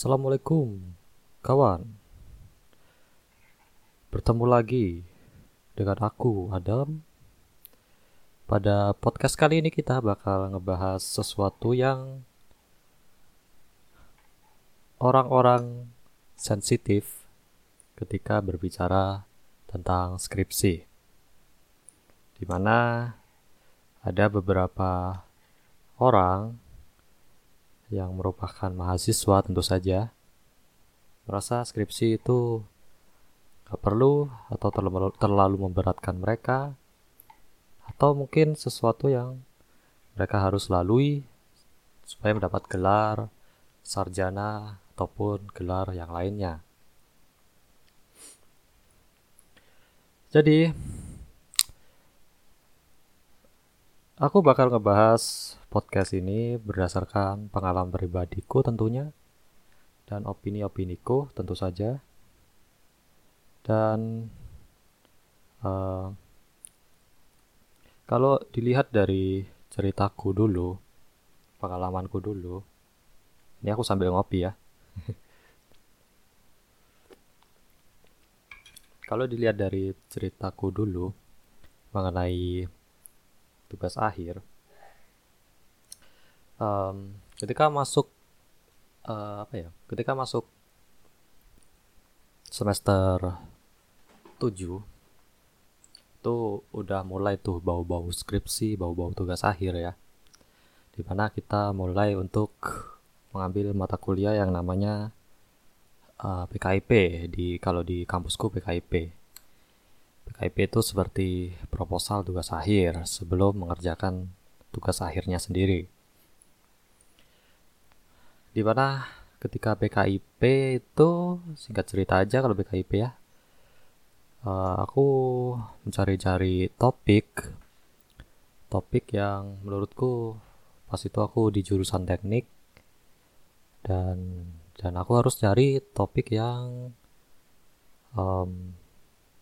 Assalamualaikum, kawan. Bertemu lagi dengan aku, Adam. Pada podcast kali ini kita bakal ngebahas sesuatu yang orang-orang sensitif ketika berbicara tentang skripsi. Di mana ada beberapa orang yang merupakan mahasiswa tentu saja merasa skripsi itu gak perlu atau terlalu, terlalu memberatkan mereka atau mungkin sesuatu yang mereka harus lalui supaya mendapat gelar sarjana ataupun gelar yang lainnya. Jadi, aku bakal ngebahas podcast ini berdasarkan pengalaman pribadiku tentunya dan opini-opiniku tentu saja. Dan uh, kalau dilihat dari ceritaku dulu, pengalamanku dulu, ini aku sambil ngopi ya. Kalau dilihat dari ceritaku dulu mengenai tugas akhir, um, ketika masuk uh, apa ya? Ketika masuk semester 7 itu udah mulai tuh bau-bau skripsi, bau-bau tugas akhir ya. Di mana kita mulai untuk mengambil mata kuliah yang namanya uh, PKIP di kalau di kampusku PKIP. PKIP itu seperti proposal tugas akhir sebelum mengerjakan tugas akhirnya sendiri. Di mana ketika PKIP itu singkat cerita aja kalau PKIP ya uh, aku mencari-cari topik topik yang menurutku pas itu aku di jurusan teknik dan dan aku harus cari topik yang um,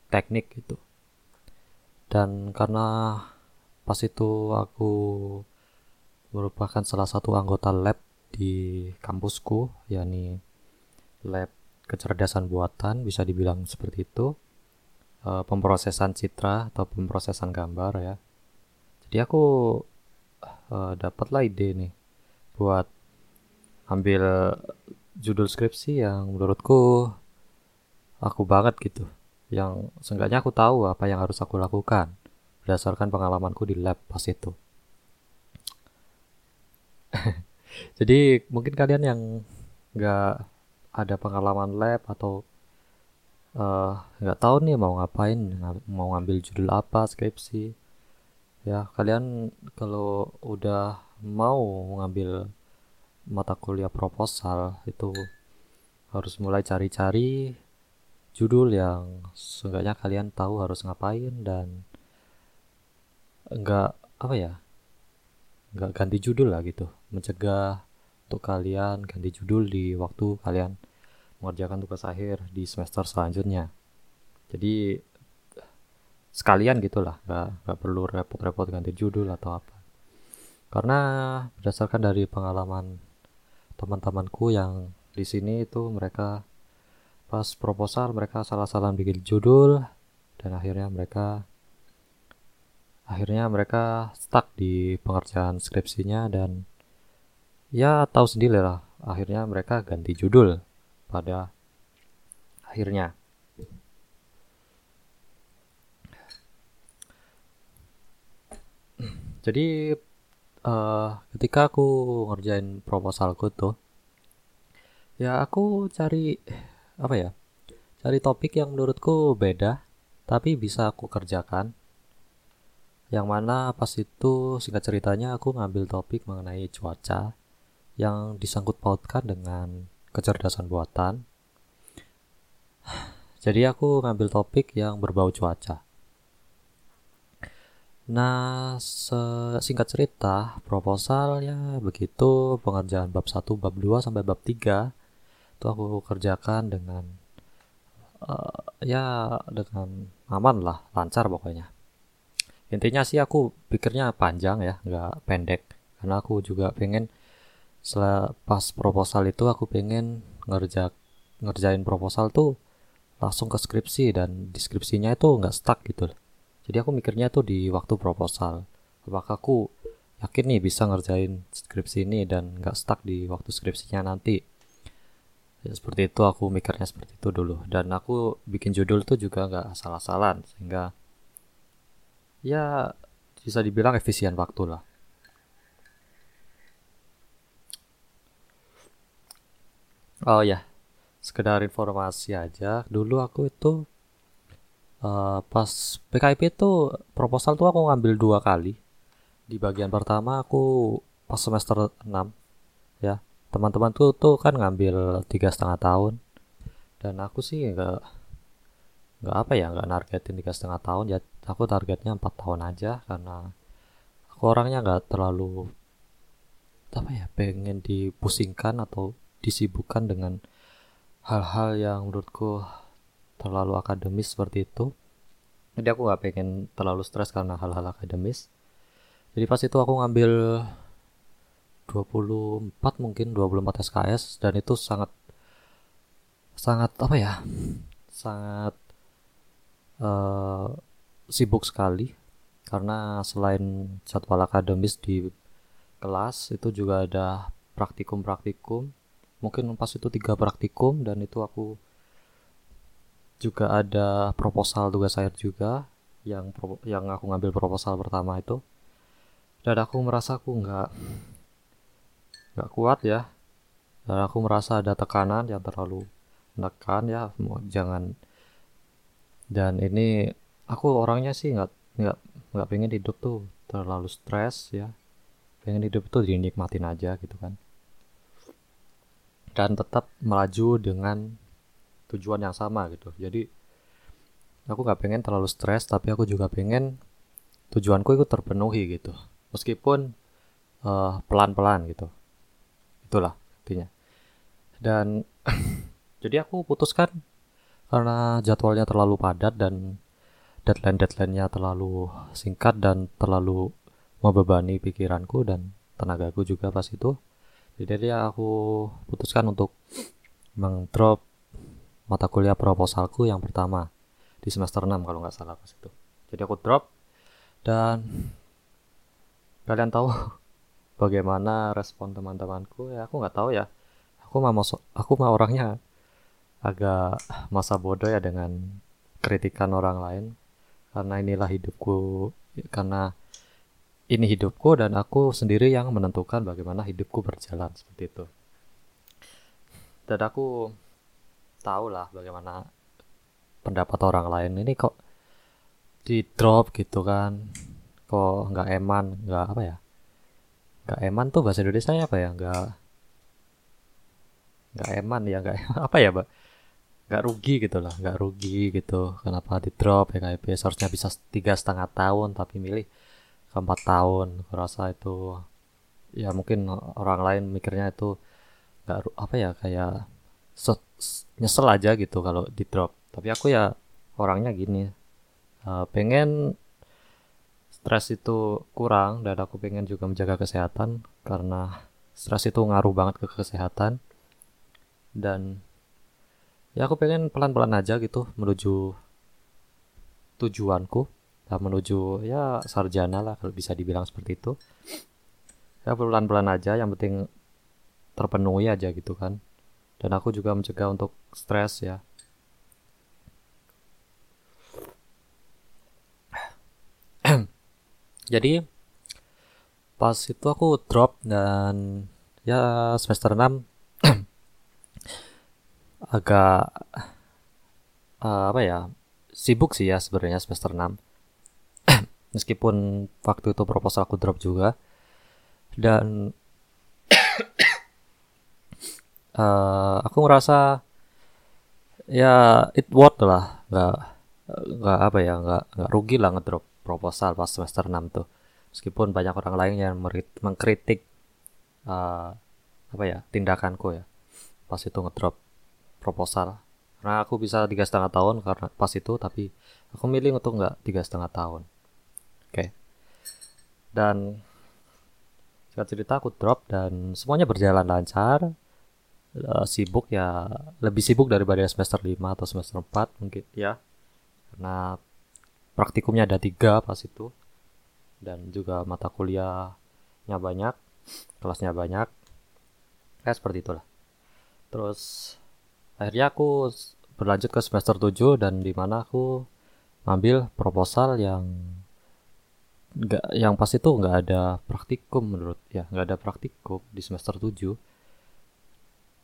teknik gitu dan karena pas itu aku merupakan salah satu anggota lab di kampusku yakni lab kecerdasan buatan bisa dibilang seperti itu uh, pemrosesan citra atau pemrosesan gambar ya. Jadi aku uh, dapatlah ide nih buat ambil judul skripsi yang menurutku aku banget gitu. Yang seenggaknya aku tahu apa yang harus aku lakukan berdasarkan pengalamanku di lab pas itu. Jadi mungkin kalian yang nggak ada pengalaman lab atau Eh, nggak uh, tahu nih mau ngapain mau ngambil judul apa skripsi ya kalian kalau udah mau ngambil mata kuliah proposal itu harus mulai cari-cari judul yang seenggaknya kalian tahu harus ngapain dan enggak apa ya enggak ganti judul lah gitu. Mencegah untuk kalian ganti judul di waktu kalian mengerjakan tugas akhir di semester selanjutnya. Jadi sekalian gitulah nggak nggak perlu repot-repot ganti judul atau apa. Karena berdasarkan dari pengalaman teman-temanku yang di sini itu mereka pas proposal mereka salah-salah bikin judul dan akhirnya mereka akhirnya mereka stuck di pengerjaan skripsinya dan ya tahu sendiri lah akhirnya mereka ganti judul pada akhirnya. Jadi uh, ketika aku ngerjain proposalku tuh, ya aku cari apa ya? Cari topik yang menurutku beda, tapi bisa aku kerjakan. Yang mana pas itu singkat ceritanya aku ngambil topik mengenai cuaca yang disangkut pautkan dengan kecerdasan buatan. Jadi aku ngambil topik yang berbau cuaca. Nah, singkat cerita, proposal ya begitu, pengerjaan bab 1, bab 2 sampai bab 3 itu aku kerjakan dengan uh, ya dengan aman lah, lancar pokoknya. Intinya sih aku pikirnya panjang ya, nggak pendek. Karena aku juga pengen pas proposal itu aku pengen ngerja ngerjain proposal tuh langsung ke skripsi dan deskripsinya itu nggak stuck gitu jadi aku mikirnya tuh di waktu proposal apakah aku yakin nih bisa ngerjain skripsi ini dan nggak stuck di waktu skripsinya nanti ya seperti itu aku mikirnya seperti itu dulu dan aku bikin judul tuh juga nggak asal-asalan sehingga ya bisa dibilang efisien waktu lah Oh ya, sekedar informasi aja. Dulu aku itu uh, pas PKIP itu proposal tuh aku ngambil dua kali. Di bagian pertama aku pas semester 6 ya. Teman-teman tuh tuh kan ngambil tiga setengah tahun. Dan aku sih nggak nggak apa ya nggak nargetin tiga setengah tahun. Ya aku targetnya empat tahun aja karena aku orangnya nggak terlalu apa ya pengen dipusingkan atau disibukkan dengan hal-hal yang menurutku terlalu akademis seperti itu. Jadi aku nggak pengen terlalu stres karena hal-hal akademis. Jadi pas itu aku ngambil 24 mungkin 24 SKS dan itu sangat sangat apa ya sangat uh, sibuk sekali. Karena selain jadwal akademis di kelas itu juga ada praktikum-praktikum. Mungkin pas itu tiga praktikum dan itu aku juga ada proposal tugas akhir juga yang yang aku ngambil proposal pertama itu. Dan aku merasa aku nggak nggak kuat ya. Dan aku merasa ada tekanan yang terlalu menekan ya. Jangan. Dan ini aku orangnya sih nggak nggak nggak pengen hidup tuh terlalu stres ya. Pengen hidup tuh dinikmatin aja gitu kan. Dan tetap melaju dengan tujuan yang sama gitu. Jadi aku nggak pengen terlalu stres tapi aku juga pengen tujuanku itu terpenuhi gitu. Meskipun uh, pelan-pelan gitu itulah intinya dan jadi aku putuskan karena jadwalnya terlalu padat dan deadline-deadline-nya terlalu singkat dan terlalu membebani pikiranku dan tenagaku juga pas itu. Jadi aku putuskan untuk mengdrop mata kuliah proposalku yang pertama di semester 6 kalau nggak salah pas itu. Jadi aku drop dan kalian tahu bagaimana respon teman-temanku ya aku nggak tahu ya. Aku mah aku mah orangnya agak masa bodoh ya dengan kritikan orang lain. Karena inilah hidupku karena ini hidupku dan aku sendiri yang menentukan bagaimana hidupku berjalan seperti itu. Dan aku tahu lah bagaimana pendapat orang lain. Ini kok di drop gitu kan. Kok nggak eman nggak apa ya nggak eman tuh bahasa Indonesia apa ya? Nggak nggak eman ya nggak apa ya mbak? Nggak rugi gitu lah nggak rugi gitu. Kenapa di drop ya kayak seharusnya bisa tiga setengah tahun tapi milih empat tahun. Aku rasa itu ya mungkin orang lain mikirnya itu nggak apa ya kayak nyesel aja gitu kalau di drop. Tapi aku ya orangnya gini uh, pengen stres itu kurang dan aku pengen juga menjaga kesehatan karena stres itu ngaruh banget ke kesehatan. Dan ya aku pengen pelan-pelan aja gitu menuju tujuanku uh, menuju ya sarjana lah kalau bisa dibilang seperti itu. Ya pelan-pelan aja yang penting terpenuhi aja gitu kan. Dan aku juga mencegah untuk stres ya jadi pas itu aku drop dan ya semester 6 agak uh, apa ya sibuk sih ya sebenarnya semester 6 meskipun waktu itu proposal aku drop juga. Dan uh, aku ngerasa ya it worth lah. Nggak nggak apa ya nggak nggak rugi lah ngedrop proposal pas semester 6 tuh meskipun banyak orang lain yang mengkritik uh, apa ya tindakanku ya pas itu ngedrop proposal karena aku bisa tiga setengah tahun karena pas itu tapi aku milih untuk nggak tiga setengah tahun Oke. Dan singkat cerita aku drop dan semuanya berjalan lancar. uh, sibuk ya lebih sibuk daripada semester 5 atau semester 4 mungkin ya karena praktikumnya ada tiga pas itu. Dan juga mata kuliahnya banyak kelasnya banyak. Kayak seperti itulah. Terus akhirnya aku berlanjut ke semester 7 dan di mana aku ngambil proposal yang nggak yang pas itu nggak ada praktikum menurut ya nggak ada praktikum di semester 7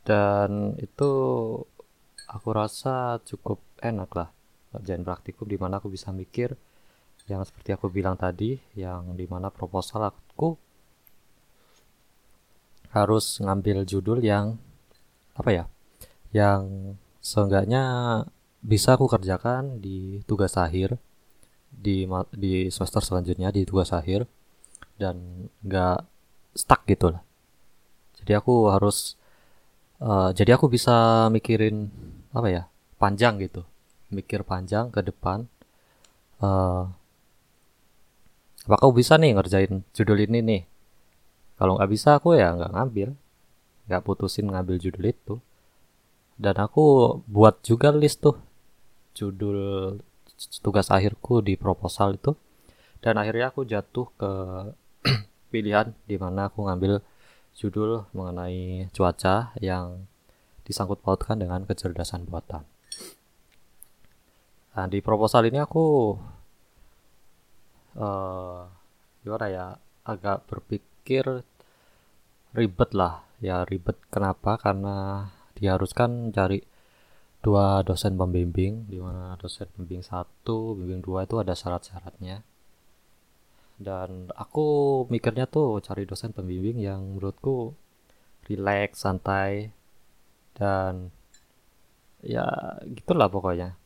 dan itu aku rasa cukup enak lah kerjaan praktikum di mana aku bisa mikir yang seperti aku bilang tadi yang di mana proposal aku harus ngambil judul yang apa ya yang seenggaknya bisa aku kerjakan di tugas akhir di di semester selanjutnya di tugas akhir dan nggak stuck gitu lah. Jadi aku harus uh, jadi aku bisa mikirin apa ya panjang gitu mikir panjang ke depan uh, apakah bisa nih ngerjain judul ini nih? Kalau nggak bisa aku ya nggak ngambil nggak putusin ngambil judul itu. Dan aku buat juga list tuh judul tugas akhirku di proposal itu. Dan akhirnya aku jatuh ke pilihan di mana aku ngambil judul mengenai cuaca yang disangkut pautkan dengan kecerdasan buatan. Nah, di proposal ini aku uh, gimana ya agak berpikir ribet lah ya ribet kenapa karena diharuskan cari dua dosen pembimbing di mana dosen pembimbing satu, pembimbing dua itu ada syarat-syaratnya. Dan aku mikirnya tuh cari dosen pembimbing yang menurutku rileks, santai, dan ya gitulah pokoknya.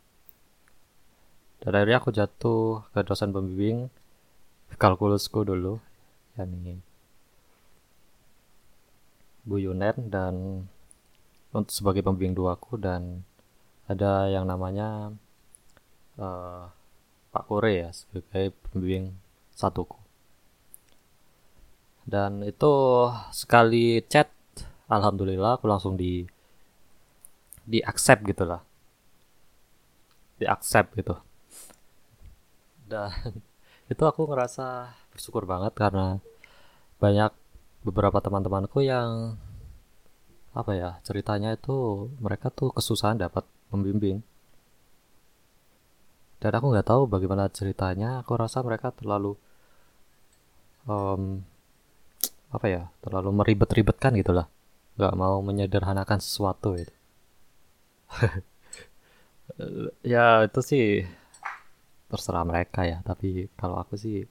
Dan akhirnya aku jatuh ke dosen pembimbing kalkulusku dulu, yakni Bu Yunen dan untuk sebagai pembimbing dua aku dan ada yang namanya uh, Pak Kore ya sebagai pembimbing satuku. Dan itu sekali chat alhamdulillah aku langsung di di accept gitulah di accept gitu dan itu aku ngerasa bersyukur banget karena banyak beberapa teman-temanku yang apa ya ceritanya itu mereka tuh kesusahan dapat membimbing. Dan aku nggak tahu bagaimana ceritanya aku rasa mereka terlalu um, apa ya terlalu meribet-ribetkan gitulah nggak mau menyederhanakan sesuatu itu ya itu sih terserah mereka ya. Tapi kalau aku sih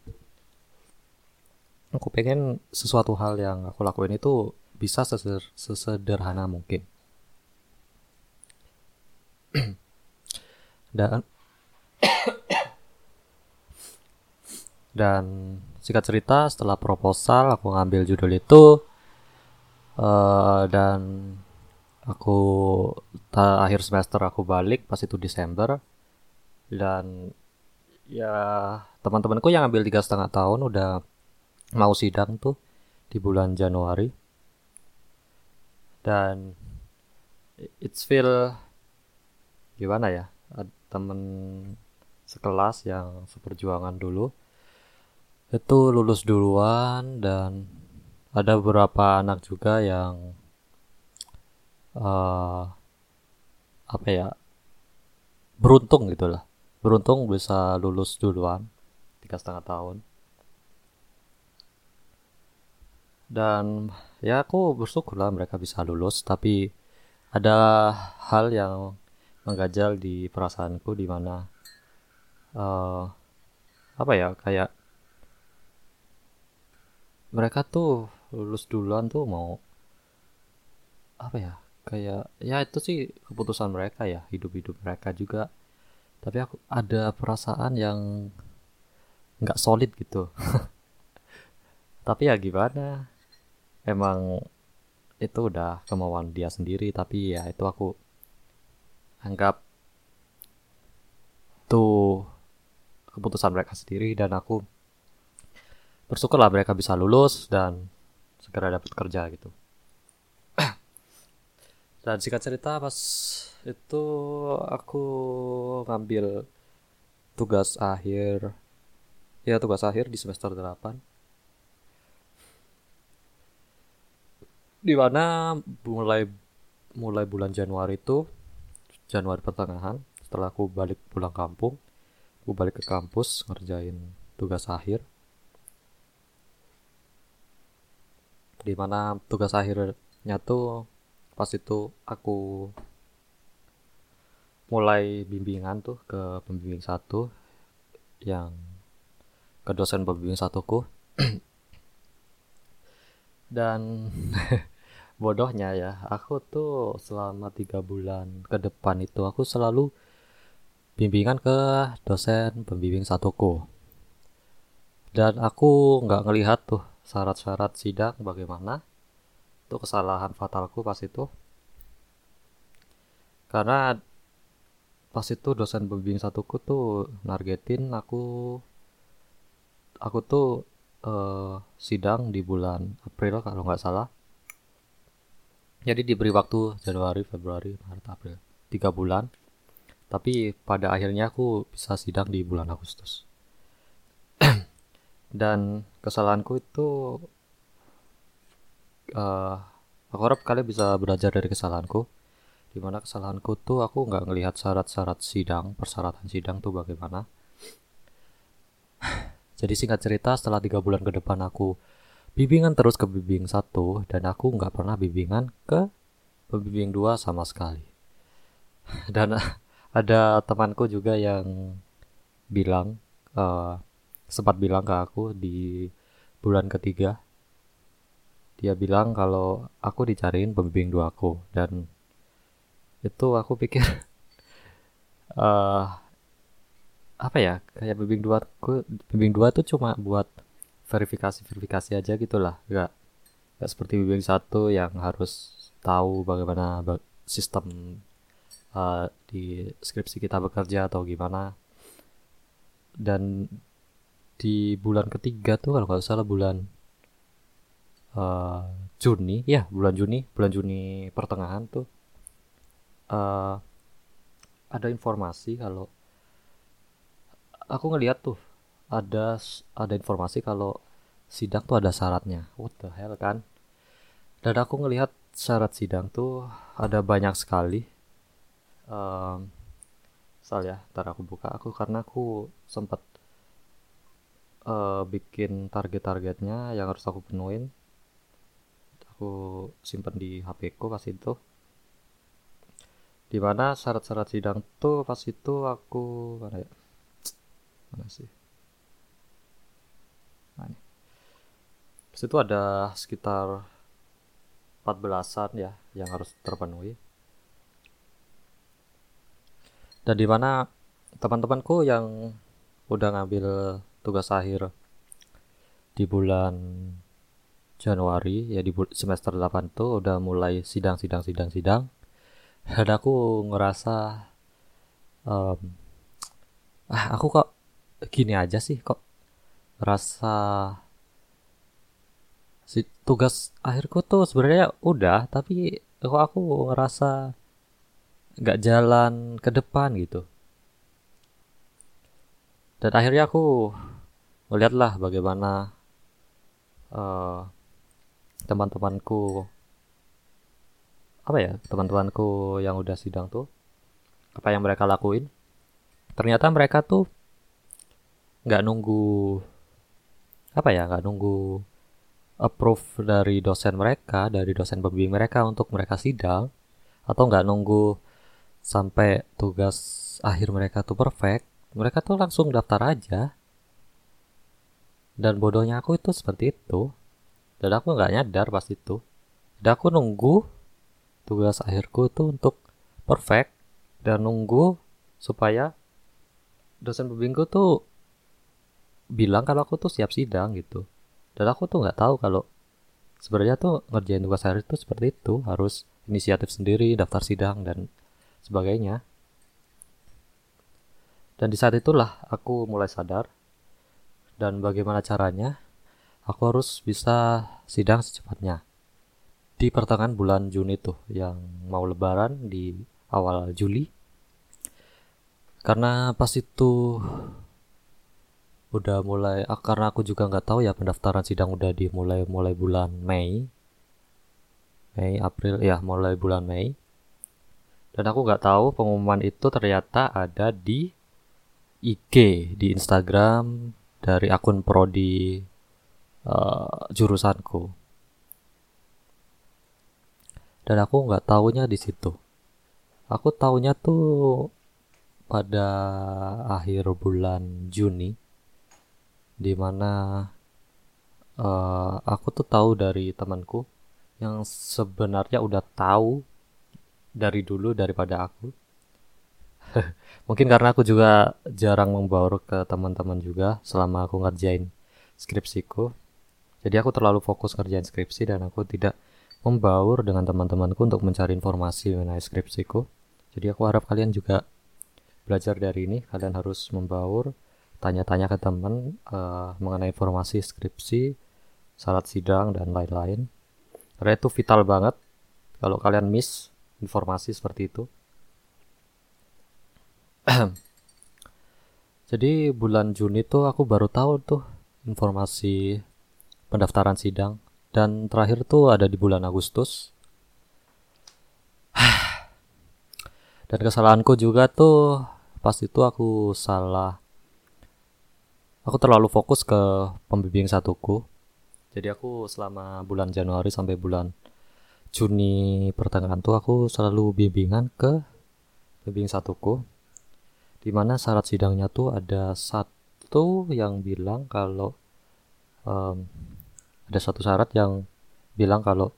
aku pengen sesuatu hal yang aku lakuin itu bisa sesederhana mungkin. Dan dan singkat cerita setelah proposal aku ngambil judul itu uh, dan aku akhir semester aku balik pas itu Desember dan ya teman-temanku yang ambil tiga setengah tahun udah mau sidang tuh di bulan Januari. Dan it's feel gimana ya temen sekelas yang seperjuangan dulu itu lulus duluan dan ada beberapa anak juga yang uh, apa ya beruntung gitulah beruntung bisa lulus duluan tiga setengah tahun. Dan ya aku bersyukur lah mereka bisa lulus tapi ada hal yang mengganjal di perasaanku di mana uh, apa ya kayak mereka tuh lulus duluan tuh mau apa ya kayak ya itu sih keputusan mereka ya hidup-hidup mereka juga tapi aku ada perasaan yang nggak solid gitu tapi ya gimana emang itu udah kemauan dia sendiri tapi ya itu aku anggap tuh keputusan mereka sendiri dan aku bersyukurlah mereka bisa lulus dan segera dapat kerja gitu. Dan singkat cerita pas itu aku ngambil tugas akhir ya tugas akhir di semester 8 di mana mulai mulai bulan Januari itu Januari pertengahan setelah aku balik pulang kampung aku balik ke kampus ngerjain tugas akhir. Di mana tugas akhirnya tuh pas itu aku mulai bimbingan tuh ke pembimbing satu yang ke dosen pembimbing satuku. Dan bodohnya ya aku tuh selama tiga bulan ke depan itu aku selalu bimbingan ke dosen pembimbing satuku. Dan aku nggak ngelihat tuh syarat-syarat sidang bagaimana itu kesalahan fatalku pas itu. Karena pas itu dosen pembimbing satuku tuh nargetin aku aku tuh uh, sidang di bulan April kalau nggak salah. Jadi diberi waktu Januari Februari Maret April tiga bulan. Tapi pada akhirnya aku bisa sidang di bulan Agustus. Dan kesalahanku itu uh, aku harap kalian bisa belajar dari kesalahanku di mana kesalahanku tuh aku nggak ngelihat syarat-syarat sidang persyaratan sidang tuh bagaimana. Jadi singkat cerita setelah tiga bulan ke depan aku bimbingan terus ke bimbing satu dan aku nggak pernah bimbingan ke pembimbing dua sama sekali. Dan ada temanku juga yang bilang uh, sempat bilang ke aku di bulan ketiga dia bilang kalau aku dicariin pembimbing dua aku dan itu aku pikir uh, apa ya kayak bimbing dua aku bimbing dua tuh cuma buat verifikasi verifikasi aja gitulah. Nggak nggak seperti bimbing satu yang harus tahu bagaimana sistem uh, di skripsi kita bekerja atau gimana. Dan di bulan ketiga tuh kalau nggak salah bulan uh, Juni ya bulan Juni bulan Juni pertengahan tuh uh, ada informasi kalau aku ngeliat tuh ada ada informasi kalau sidang tuh ada syaratnya. What the hell kan? Dan aku ngelihat syarat sidang tuh ada banyak sekali. Um, misal ya ntar aku buka aku karena aku sempat uh, bikin target-targetnya yang harus aku penuhin aku simpan di HP ku pas itu. Di mana syarat-syarat sidang tuh pas itu aku mana ya? Mana sih? Ini. pas itu ada sekitar 14-an ya yang harus terpenuhi. Dan di mana teman-temanku yang udah ngambil tugas akhir di bulan Januari ya di semester 8 tuh udah mulai sidang sidang sidang sidang. Dan aku ngerasa um, ah aku kok gini aja sih kok rasa si tugas akhirku tuh sebenarnya udah tapi kok aku ngerasa nggak jalan ke depan gitu. Dan akhirnya aku melihatlah bagaimana uh, teman-temanku. Apa ya teman-temanku yang udah sidang tuh apa yang mereka lakuin? Ternyata mereka tuh nggak nunggu apa ya nggak nunggu approve dari dosen mereka dari dosen pembimbing mereka untuk mereka sidang atau nggak nunggu sampai tugas akhir mereka tuh perfect mereka tuh langsung daftar aja. Dan bodohnya aku itu seperti itu dan aku nggak nyadar pas itu. Dan aku nunggu tugas akhirku itu untuk perfect dan nunggu supaya dosen pembimbingku tuh bilang kalau aku tuh siap sidang gitu. Dan aku tuh nggak tahu kalau sebenarnya tuh ngerjain tugas akhir itu seperti itu harus inisiatif sendiri daftar sidang dan sebagainya. Dan di saat itulah aku mulai sadar dan bagaimana caranya aku harus bisa sidang secepatnya. Di pertengahan bulan Juni tuh yang mau lebaran di awal Juli. Karena pas itu udah mulai ah, karena aku juga nggak tahu ya pendaftaran sidang udah dimulai mulai bulan Mei. Mei April ya mulai bulan Mei. Dan aku nggak tahu pengumuman itu ternyata ada di IG di Instagram dari akun prodi uh, jurusanku. Dan aku nggak tahunya di situ. Aku tahunya tuh pada akhir bulan Juni di mana uh, aku tuh tahu dari temanku yang sebenarnya udah tahu dari dulu daripada aku. Mungkin karena aku juga jarang membaur ke teman-teman juga selama aku ngerjain skripsiku jadi aku terlalu fokus ngerjain skripsi dan aku tidak membaur dengan teman-temanku untuk mencari informasi mengenai skripsiku. Jadi aku harap kalian juga belajar dari ini. Kalian harus membaur, tanya-tanya ke teman uh, mengenai informasi skripsi, syarat sidang dan lain-lain. Karena itu vital banget kalau kalian miss informasi seperti itu. Jadi bulan Juni tuh aku baru tahu tuh informasi pendaftaran sidang. Dan terakhir tuh ada di bulan Agustus. Dan kesalahanku juga tuh pas itu aku salah. Aku terlalu fokus ke pembimbing satuku. Jadi aku selama bulan Januari sampai bulan Juni pertengahan tuh aku selalu bimbingan ke pembimbing satuku. Di mana syarat sidangnya tuh ada satu yang bilang kalau um, ada satu syarat yang bilang kalau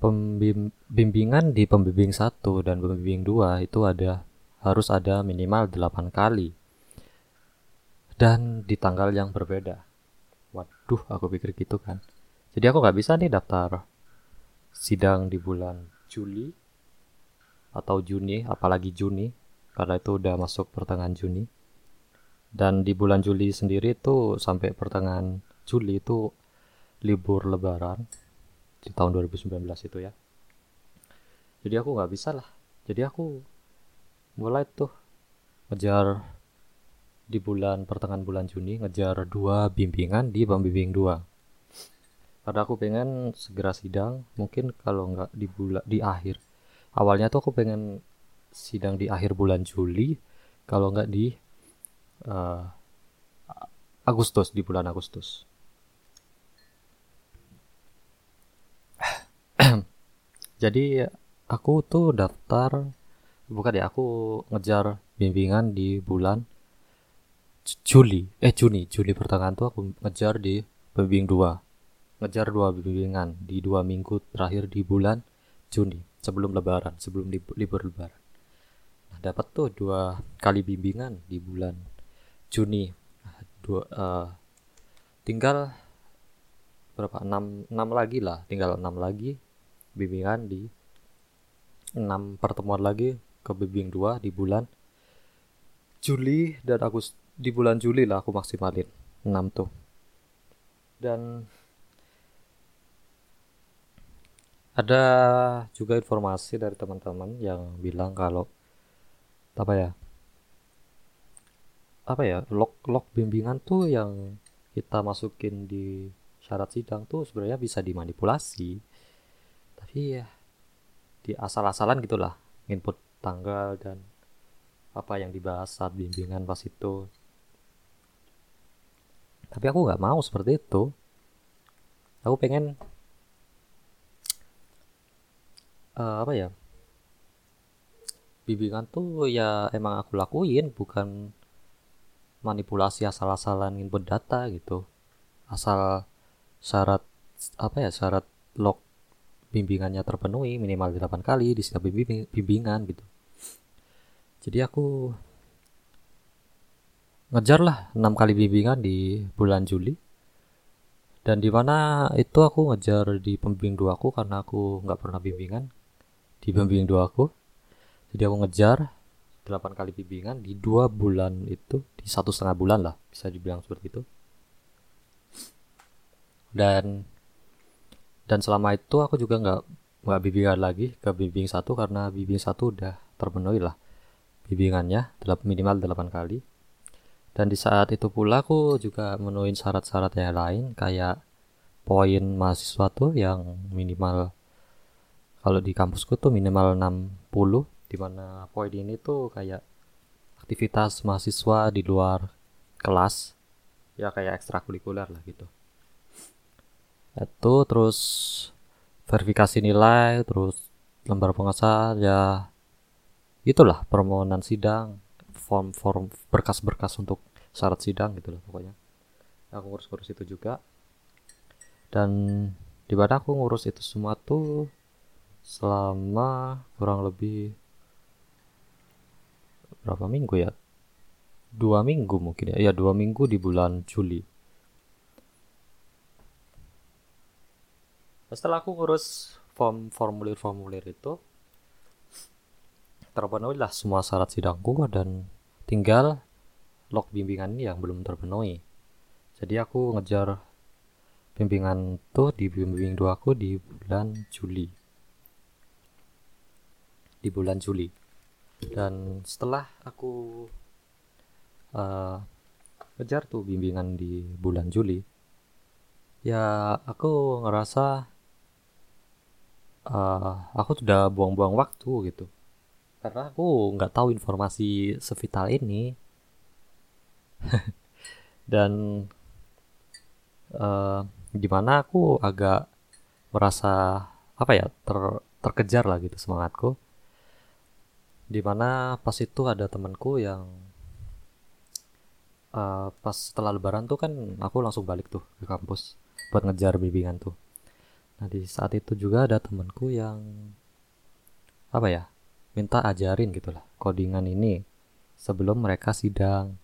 pembimbingan di pembimbing satu dan pembimbing dua itu ada harus ada minimal 8 kali. Dan di tanggal yang berbeda. Waduh aku pikir gitu kan. Jadi aku nggak bisa nih daftar sidang di bulan Juli atau Juni apalagi Juni karena itu udah masuk pertengahan Juni. Dan di bulan Juli sendiri itu sampai pertengahan Juli itu libur lebaran di tahun 2019 itu ya. Jadi aku nggak bisa lah. Jadi aku mulai tuh ngejar di bulan pertengahan bulan Juni ngejar dua bimbingan di pembimbing dua. Karena aku pengen segera sidang mungkin kalau nggak di bulan di akhir. Awalnya tuh aku pengen sidang di akhir bulan Juli kalau nggak di uh, Agustus di bulan Agustus jadi aku tuh daftar bukan ya aku ngejar bimbingan di bulan Juli. Eh Juni. Juli pertengahan tuh aku ngejar di pembimbing dua. Ngejar dua bimbingan di dua minggu terakhir di bulan Juni sebelum lebaran sebelum libur lebaran. Nah dapat tuh dua kali bimbingan di bulan Juni. Nah, dua uh, tinggal berapa? Enam enam lagi lah tinggal enam lagi bimbingan di 6 pertemuan lagi ke bimbing 2 di bulan Juli dan Agustus di bulan Juli lah aku maksimalin 6 tuh. Dan ada juga informasi dari teman-teman yang bilang kalau apa ya apa ya log log bimbingan tuh yang kita masukin di syarat sidang tuh sebenarnya bisa dimanipulasi iya. Di asal-asalan gitulah input tanggal dan apa yang dibahas saat bimbingan pas itu. Tapi aku nggak mau seperti itu. Aku pengen uh, apa ya bimbingan tuh ya emang aku lakuin bukan manipulasi asal-asalan input data gitu. Asal syarat apa ya syarat log bimbingannya terpenuhi minimal 8 kali di setiap bimbing, bimbingan gitu. Jadi aku ngejar lah 6 kali bimbingan di bulan Juli. Dan di mana itu aku ngejar di pembimbing dua aku karena aku nggak pernah bimbingan di pembimbing dua aku. Jadi aku ngejar 8 kali bimbingan di dua bulan itu di satu setengah bulan lah bisa dibilang seperti itu. Dan dan selama itu aku juga nggak nggak bimbingan lagi ke bimbing satu karena bimbing satu udah terpenuhi lah bimbingannya minimal 8 kali. Dan di saat itu pula aku juga menuin syarat-syarat yang lain kayak poin mahasiswa tuh yang minimal kalau di kampusku tuh minimal 60 di mana poin ini tuh kayak aktivitas mahasiswa di luar kelas ya kayak ekstrakurikuler lah gitu itu terus verifikasi nilai terus lembar pengesahan ya itulah permohonan sidang form-form berkas-berkas untuk syarat sidang gitu loh pokoknya. Aku ngurus-ngurus itu juga. Dan di mana aku ngurus itu semua tuh selama kurang lebih berapa minggu ya? Dua minggu mungkin ya? Ya dua minggu di bulan Juli setelah aku ngurus form formulir-formulir itu terpenuhi lah semua syarat sidangku dan tinggal log bimbingan yang belum terpenuhi. Jadi aku ngejar bimbingan tuh di bimbing dua aku di bulan Juli. Di bulan Juli. Dan setelah aku uh, ngejar tuh bimbingan di bulan Juli ya aku ngerasa uh, aku sudah buang-buang waktu gitu. Karena aku nggak tahu informasi sevital ini. Dan uh, gimana aku agak merasa apa ya ter, terkejar lah gitu semangatku. Di mana pas itu ada temanku yang uh, pas setelah lebaran tuh kan aku langsung balik tuh ke kampus buat ngejar bimbingan tuh nah di saat itu juga ada temanku yang apa ya minta ajarin gitu lah codingan ini sebelum mereka sidang.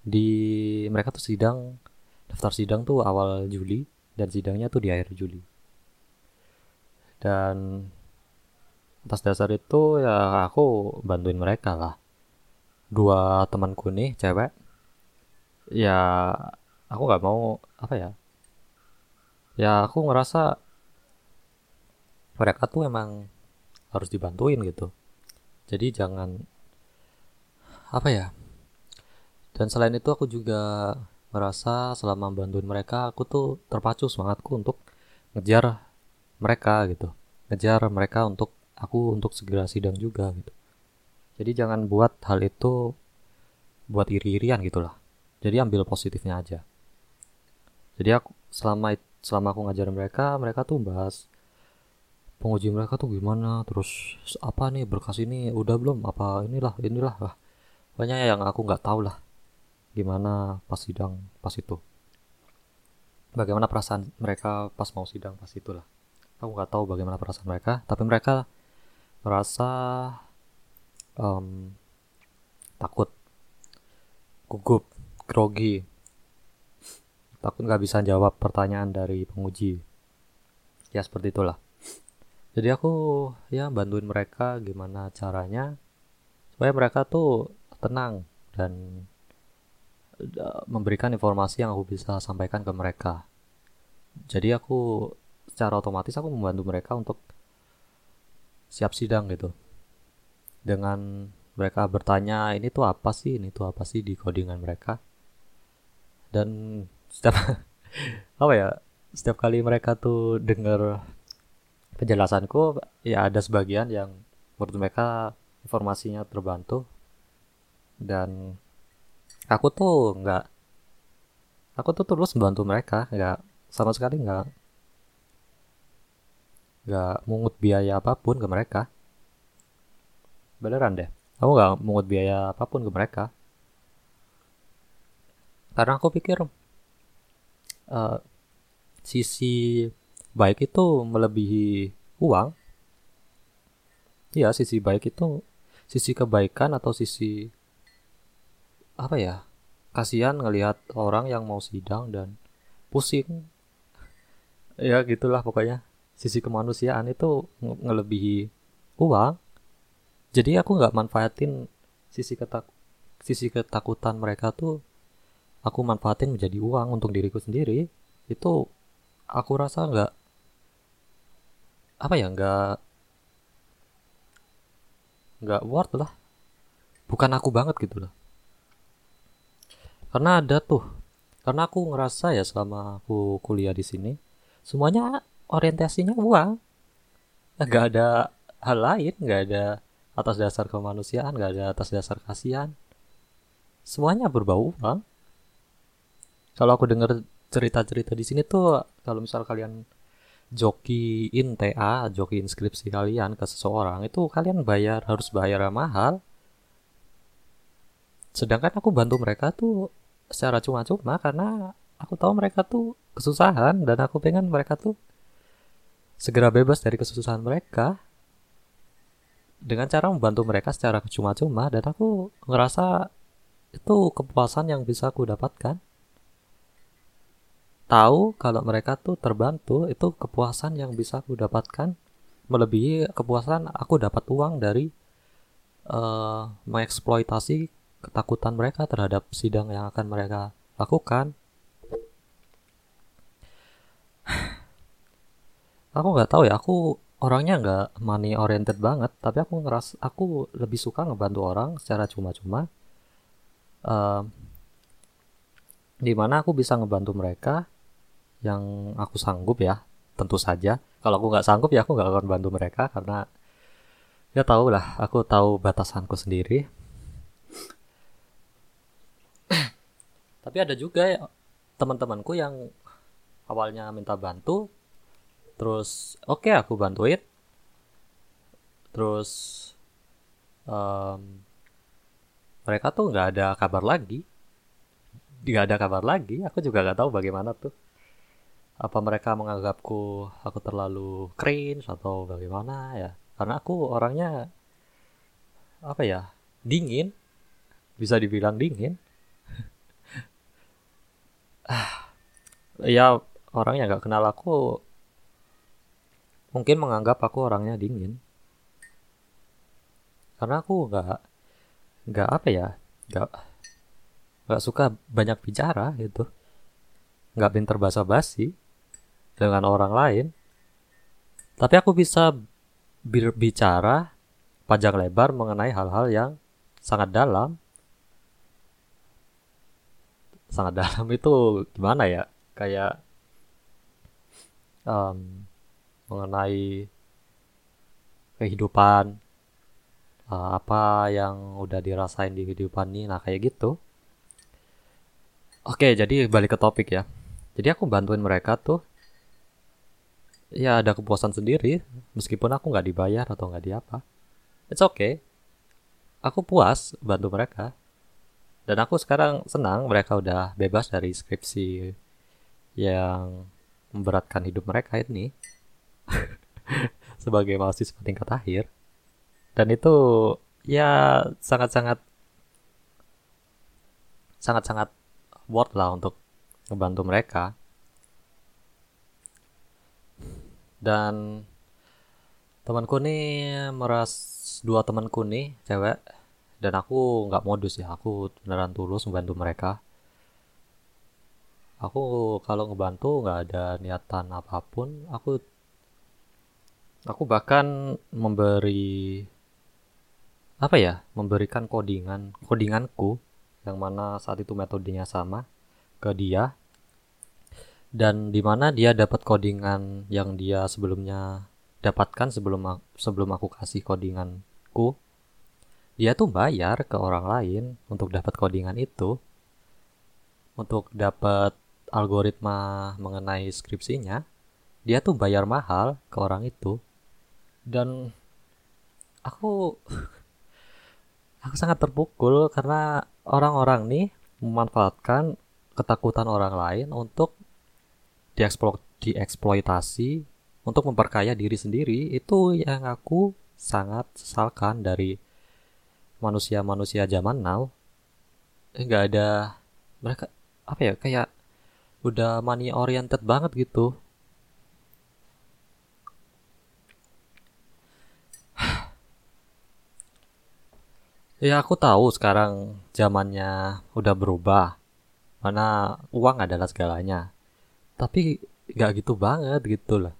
Di mereka tuh sidang daftar sidang tuh awal Juli dan sidangnya tuh di akhir Juli. Dan atas dasar itu ya aku bantuin mereka lah. Dua temanku nih cewek ya aku nggak mau apa ya ya aku ngerasa mereka tuh emang harus dibantuin gitu. Jadi jangan apa ya dan selain itu aku juga merasa selama bantuin mereka aku tuh terpacu semangatku untuk ngejar mereka gitu. Ngejar mereka untuk aku untuk segera sidang juga gitu. Jadi jangan buat hal itu buat iri-irian gitulah. Jadi ambil positifnya aja. Jadi aku selama selama aku ngajarin mereka mereka tuh bahas penguji mereka tuh gimana? Terus apa nih? Berkas ini udah belum? Apa inilah inilah? Lah banyak yang aku nggak tahu lah. Gimana pas sidang pas itu. Bagaimana perasaan mereka pas mau sidang pas itulah aku nggak tahu bagaimana perasaan mereka tapi mereka merasa um, takut gugup grogi. Takut nggak bisa jawab pertanyaan dari penguji. Ya seperti itulah jadi aku ya bantuin mereka gimana caranya supaya mereka tuh tenang dan uh, memberikan informasi yang aku bisa sampaikan ke mereka. Jadi aku secara otomatis aku membantu mereka untuk siap sidang gitu. Dengan mereka bertanya ini tuh apa sih? Ini tuh apa sih di codingan mereka? Dan setiap apa ya setiap kali mereka tuh dengar penjelasanku ya ada sebagian yang menurut mereka informasinya terbantu. Dan aku tuh nggak aku tuh terus membantu mereka nggak sama sekali nggak nggak mungut biaya apa pun ke mereka. Beneran deh aku nggak mungut biaya apa pun ke mereka. Karena aku pikir uh, sisi baik itu melebihi uang. Ya sisi baik itu sisi kebaikan atau sisi apa ya kasihan ngelihat orang yang mau sidang dan pusing. Ya gitulah pokoknya. Sisi kemanusiaan itu ngelebihi uang. Jadi aku nggak manfaatin sisi ketak sisi ketakutan mereka tuh aku manfaatin menjadi uang untuk diriku sendiri. Itu aku rasa nggak apa ya nggak nggak worth lah. Bukan aku banget gitu loh. Karena ada tuh karena aku ngerasa ya selama aku kuliah di sini semuanya orientasinya uang. Nggak ada hal lain nggak ada atas dasar kemanusiaan nggak ada atas dasar kasihan. Semuanya berbau uang. Kalau aku dengar cerita-cerita di sini tuh kalau misal kalian jokiin TA, jokiin skripsi kalian ke seseorang itu kalian bayar harus bayar mahal. Sedangkan aku bantu mereka tuh secara cuma-cuma karena aku tahu mereka tuh kesusahan dan aku pengen mereka tuh segera bebas dari kesusahan mereka dengan cara membantu mereka secara cuma-cuma dan aku ngerasa itu kepuasan yang bisa aku dapatkan tahu kalau mereka tuh terbantu itu kepuasan yang bisa aku dapatkan melebihi kepuasan aku dapat uang dari uh, mengeksploitasi ketakutan mereka terhadap sidang yang akan mereka lakukan. aku nggak tahu ya, aku orangnya nggak money oriented banget, tapi aku ngeras aku lebih suka ngebantu orang secara cuma-cuma. Uh, di mana aku bisa ngebantu mereka yang aku sanggup ya tentu saja. Kalau aku nggak sanggup ya aku nggak akan bantu mereka karena ya tahu lah aku tahu batasanku sendiri. Tapi ada juga ya, teman-temanku yang awalnya minta bantu terus oke okay, aku bantuin. Terus um, mereka tuh nggak ada kabar lagi. Nggak ada kabar lagi aku juga nggak tahu bagaimana tuh apa mereka menganggapku aku terlalu cringe atau bagaimana ya? Karena aku orangnya apa ya dingin. Bisa dibilang dingin. Ah ya orang yang nggak kenal aku mungkin menganggap aku orangnya dingin. Karena aku nggak nggak apa ya nggak nggak suka banyak bicara gitu. Nggak pinter basa basi dengan orang lain, tapi aku bisa berbicara panjang lebar mengenai hal-hal yang sangat dalam. Sangat dalam itu gimana ya? Kayak um, mengenai kehidupan uh, apa yang udah dirasain di kehidupan ini, nah kayak gitu. Oke, jadi balik ke topik ya. Jadi aku bantuin mereka tuh ya ada kepuasan sendiri meskipun aku nggak dibayar atau nggak di apa it's okay. Aku puas bantu mereka. Dan aku sekarang senang mereka udah bebas dari skripsi yang memberatkan hidup mereka ini. Sebagai mahasiswa tingkat akhir. Dan itu ya sangat-sangat sangat-sangat worth lah untuk membantu mereka dan temanku nih meras dua temanku nih cewek. Dan aku nggak modus ya aku beneran tulus membantu mereka. Aku kalau ngebantu nggak ada niatan apa pun aku aku bahkan memberi apa ya memberikan codingan codinganku yang mana saat itu metodenya sama ke dia dan di mana dia dapat codingan yang dia sebelumnya dapatkan sebelum sebelum aku kasih codinganku. Dia tuh bayar ke orang lain untuk dapat codingan itu. Untuk dapat algoritma mengenai skripsinya dia tuh bayar mahal ke orang itu. Dan aku aku sangat terpukul karena orang-orang nih memanfaatkan ketakutan orang lain untuk dieksplo dieksploitasi untuk memperkaya diri sendiri itu yang aku sangat sesalkan dari manusia-manusia zaman now. Nggak ada mereka apa ya kayak udah money oriented banget gitu. Ya aku tahu sekarang zamannya udah berubah mana uang adalah segalanya tapi nggak gitu banget gitu lah.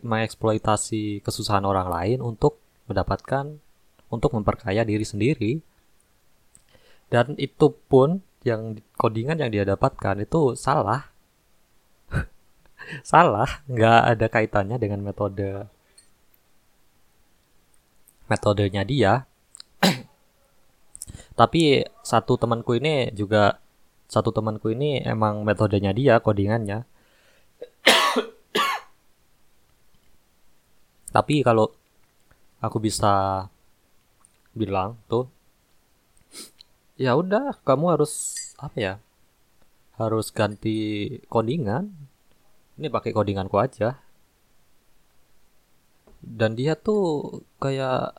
Mengeksploitasi kesusahan orang lain untuk mendapatkan untuk memperkaya diri sendiri. Dan itu pun yang codingan yang dia dapatkan itu salah. Salah nggak ada kaitannya dengan metode metodenya dia. Tapi satu temanku ini juga satu temanku ini emang metodenya dia codingannya. Tapi kalau aku bisa bilang tuh ya udah kamu harus apa ya harus ganti codingan. Ini pakai codinganku aja. Dan dia tuh kayak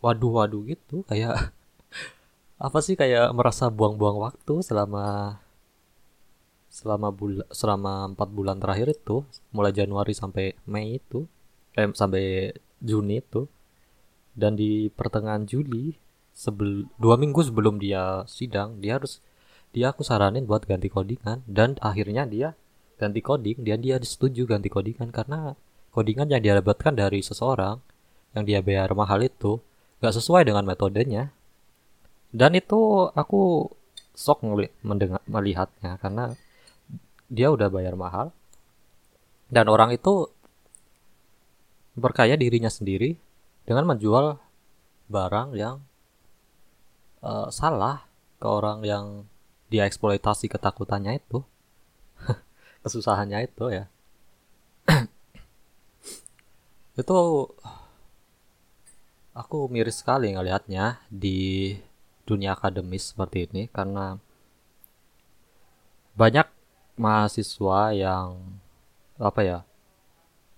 waduh waduh gitu kayak apa sih kayak merasa buang-buang waktu selama selama bulan selama empat bulan terakhir itu? Mulai Januari sampai Mei itu. Eh sampai Juni itu. Dan di pertengahan Juli sebel dua minggu sebelum dia sidang dia harus dia aku saranin buat ganti codingan. Dan akhirnya dia ganti coding dia dia setuju ganti codingan. Karena codingan yang dia dapatkan dari seseorang yang dia bayar mahal itu gak sesuai dengan metodenya dan itu aku sok mendengar melihatnya karena dia udah bayar mahal. Dan orang itu berkaya dirinya sendiri dengan menjual barang yang uh, salah ke orang yang dia eksploitasi ketakutannya itu. Kesusahannya itu ya. Itu aku miris sekali ngelihatnya di dunia akademis seperti ini karena banyak mahasiswa yang apa ya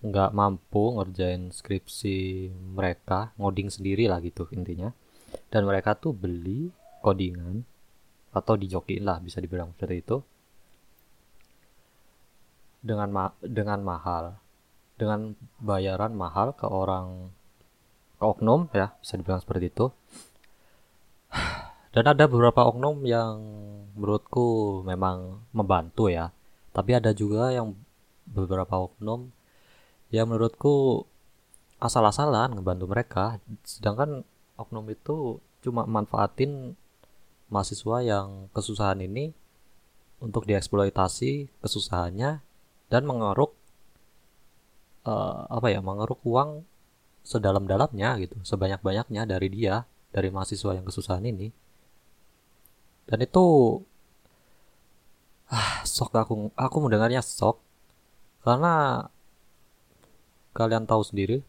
nggak mampu ngerjain skripsi mereka ngoding sendiri lah gitu intinya. Dan mereka tuh beli codingan atau dijokiin lah bisa dibilang seperti itu dengan ma dengan mahal dengan bayaran mahal ke orang ke oknum ya bisa dibilang seperti itu dan ada beberapa oknum yang menurutku memang membantu ya. Tapi ada juga yang beberapa oknum ya menurutku asal-asalan ngebantu mereka. Sedangkan oknum itu cuma manfaatin mahasiswa yang kesusahan ini untuk dieksploitasi kesusahannya dan mengeruk uh, apa ya mengeruk uang sedalam-dalamnya gitu sebanyak-banyaknya dari dia dari mahasiswa yang kesusahan ini. Dan itu ah sok aku. Aku mendengarnya sok karena kalian tahu sendiri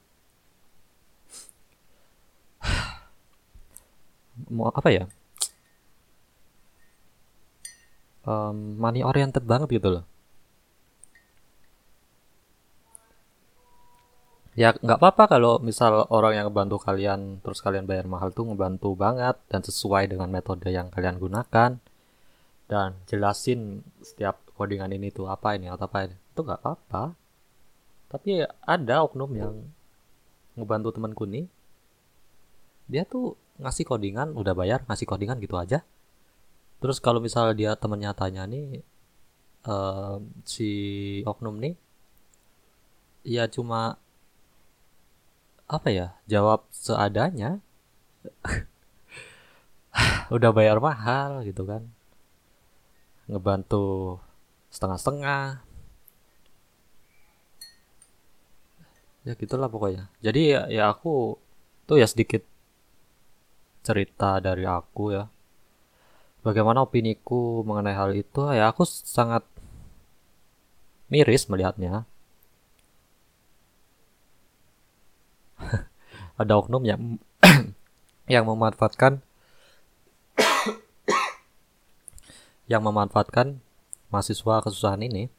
mau apa ya? Um, money oriented banget gitu loh ya nggak apa-apa kalau misal orang yang ngebantu kalian terus kalian bayar mahal tuh ngebantu banget dan sesuai dengan metode yang kalian gunakan. Dan jelasin setiap codingan ini tuh apa ini atau apa ini. Itu nggak apa-apa. Tapi ada oknum yang ngebantu temanku nih. Dia tuh ngasih codingan udah bayar ngasih codingan gitu aja. Terus kalau misal dia temennya tanya nih uh, si oknum nih ya cuma apa ya jawab seadanya. Udah bayar mahal gitu kan. Ngebantu setengah-setengah. Ya gitulah pokoknya. Jadi ya, ya aku tuh ya sedikit cerita dari aku ya. Bagaimana opiniku mengenai hal itu ya aku sangat miris melihatnya ada oknum yang yang memanfaatkan yang memanfaatkan mahasiswa kesusahan ini.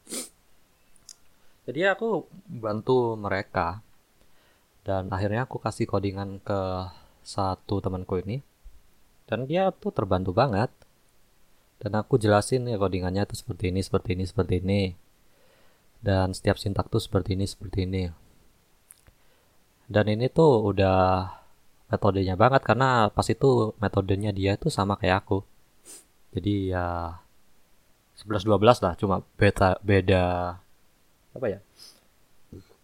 Jadi aku bantu mereka dan akhirnya aku kasih codingan ke satu temanku ini dan dia tuh terbantu banget. Dan aku jelasin ya codingannya tuh seperti ini seperti ini seperti ini. Dan setiap sintak tuh seperti ini seperti ini dan ini tuh udah metodenya banget karena pas itu metodenya dia tuh sama kayak aku. Jadi ya 11 12 lah cuma beta beda apa ya?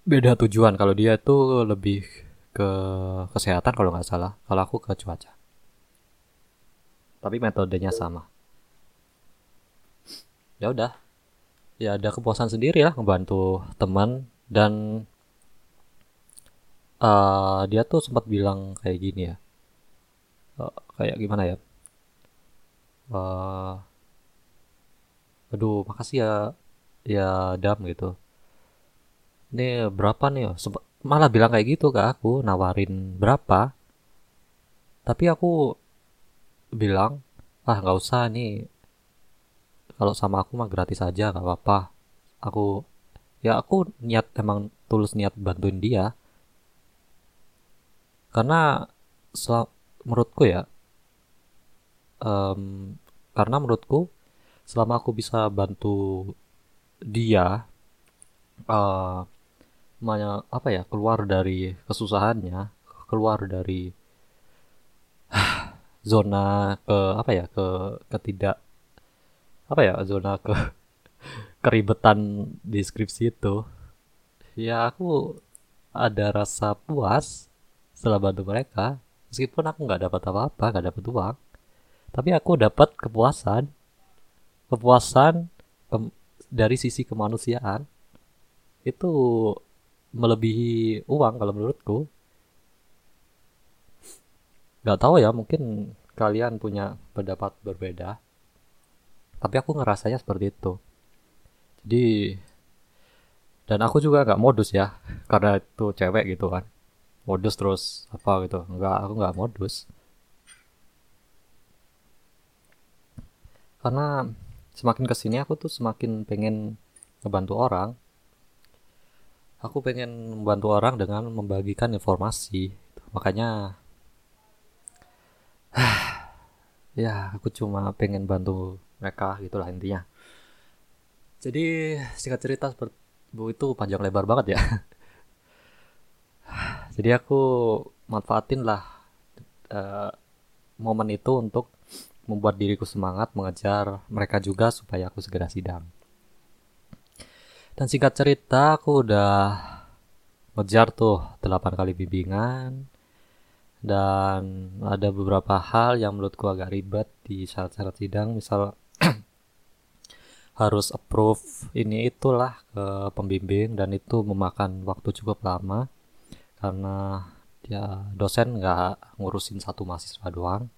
Beda tujuan. Kalau dia tuh lebih ke kesehatan kalau nggak salah kalau aku ke cuaca. Tapi metodenya sama. Ya udah. Ya ada kepuasan sendiri lah ngebantu teman dan uh, dia tuh sempat bilang kayak gini ya. Uh, kayak gimana ya? Uh, aduh makasih ya ya dam gitu. Ini berapa nih? Malah bilang kayak gitu ke aku nawarin berapa. Tapi aku bilang ah nggak usah nih. Kalau sama aku mah gratis aja nggak apa-apa. Aku ya aku niat emang tulus niat bantuin dia karena menurutku ya um, karena menurutku selama aku bisa bantu dia uh, apa ya keluar dari kesusahannya keluar dari zona ke apa ya ke ketidak apa ya zona ke keribetan deskripsi itu ya aku ada rasa puas setelah bantu mereka meskipun aku nggak dapat apa-apa nggak dapat uang tapi aku dapat kepuasan. Kepuasan ke, dari sisi kemanusiaan. Itu melebihi uang kalau menurutku. Nggak tahu ya mungkin kalian punya pendapat berbeda. Tapi aku ngerasanya seperti itu. Jadi dan aku juga nggak modus ya karena itu cewek gitu kan modus terus apa gitu. Nggak aku nggak modus. Karena semakin ke sini aku tuh semakin pengen ngebantu orang. Aku pengen membantu orang dengan membagikan informasi. Makanya ya aku cuma pengen bantu mereka gitulah intinya. Jadi singkat cerita seperti itu panjang lebar banget ya jadi aku manfaatin lah uh, momen itu untuk membuat diriku semangat mengejar mereka juga supaya aku segera sidang. Dan singkat cerita aku udah ngejar tuh 8 kali bimbingan. Dan ada beberapa hal yang menurutku agak ribet di syarat-syarat sidang. Misal harus approve ini itulah ke pembimbing dan itu memakan waktu cukup lama karena dia dosen nggak ngurusin satu mahasiswa doang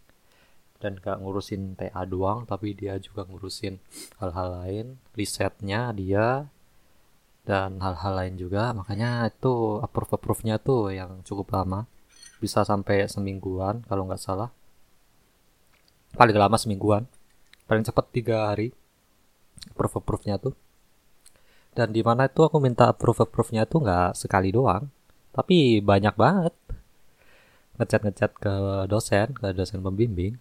dan nggak ngurusin TA doang tapi dia juga ngurusin hal-hal lain risetnya dia dan hal-hal lain juga. Makanya itu approve approve nya tuh yang cukup lama. Bisa sampai semingguan kalau nggak salah. Paling lama semingguan. Paling cepat tiga hari approve approve nya tuh. Dan di mana itu aku minta approve approve nya tuh nggak sekali doang tapi banyak banget. Ngechat ngechat ke dosen ke dosen pembimbing.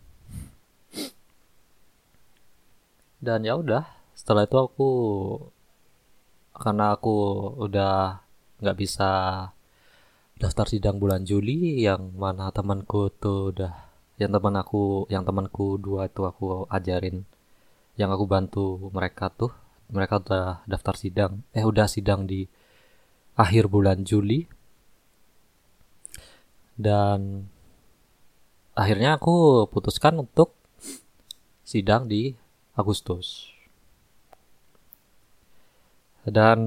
Dan ya udah setelah itu aku karena aku udah nggak bisa daftar sidang bulan Juli yang mana temanku tuh udah yang teman aku yang temanku dua itu aku ajarin yang aku bantu mereka tuh mereka udah daftar sidang eh udah sidang di akhir bulan Juli dan akhirnya aku putuskan untuk sidang di Agustus. Dan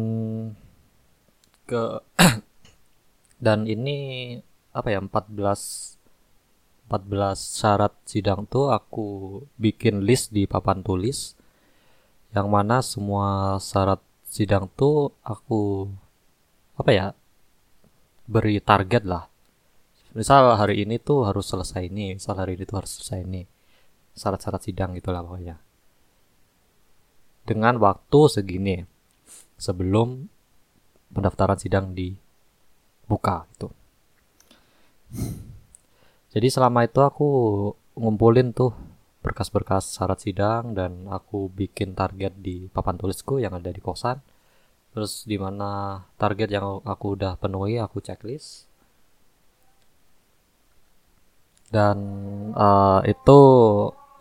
ke dan ini apa ya 14 14 syarat sidang tuh aku bikin list di papan tulis yang mana semua syarat sidang tuh aku apa ya beri target lah misal hari ini tuh harus selesai ini misal hari ini tuh harus selesai ini syarat-syarat sidang gitulah pokoknya dengan waktu segini sebelum pendaftaran sidang dibuka itu. Jadi selama itu aku ngumpulin tuh berkas-berkas syarat sidang dan aku bikin target di papan tulisku yang ada di kosan. Terus di mana target yang aku udah penuhi aku checklist. Dan uh, itu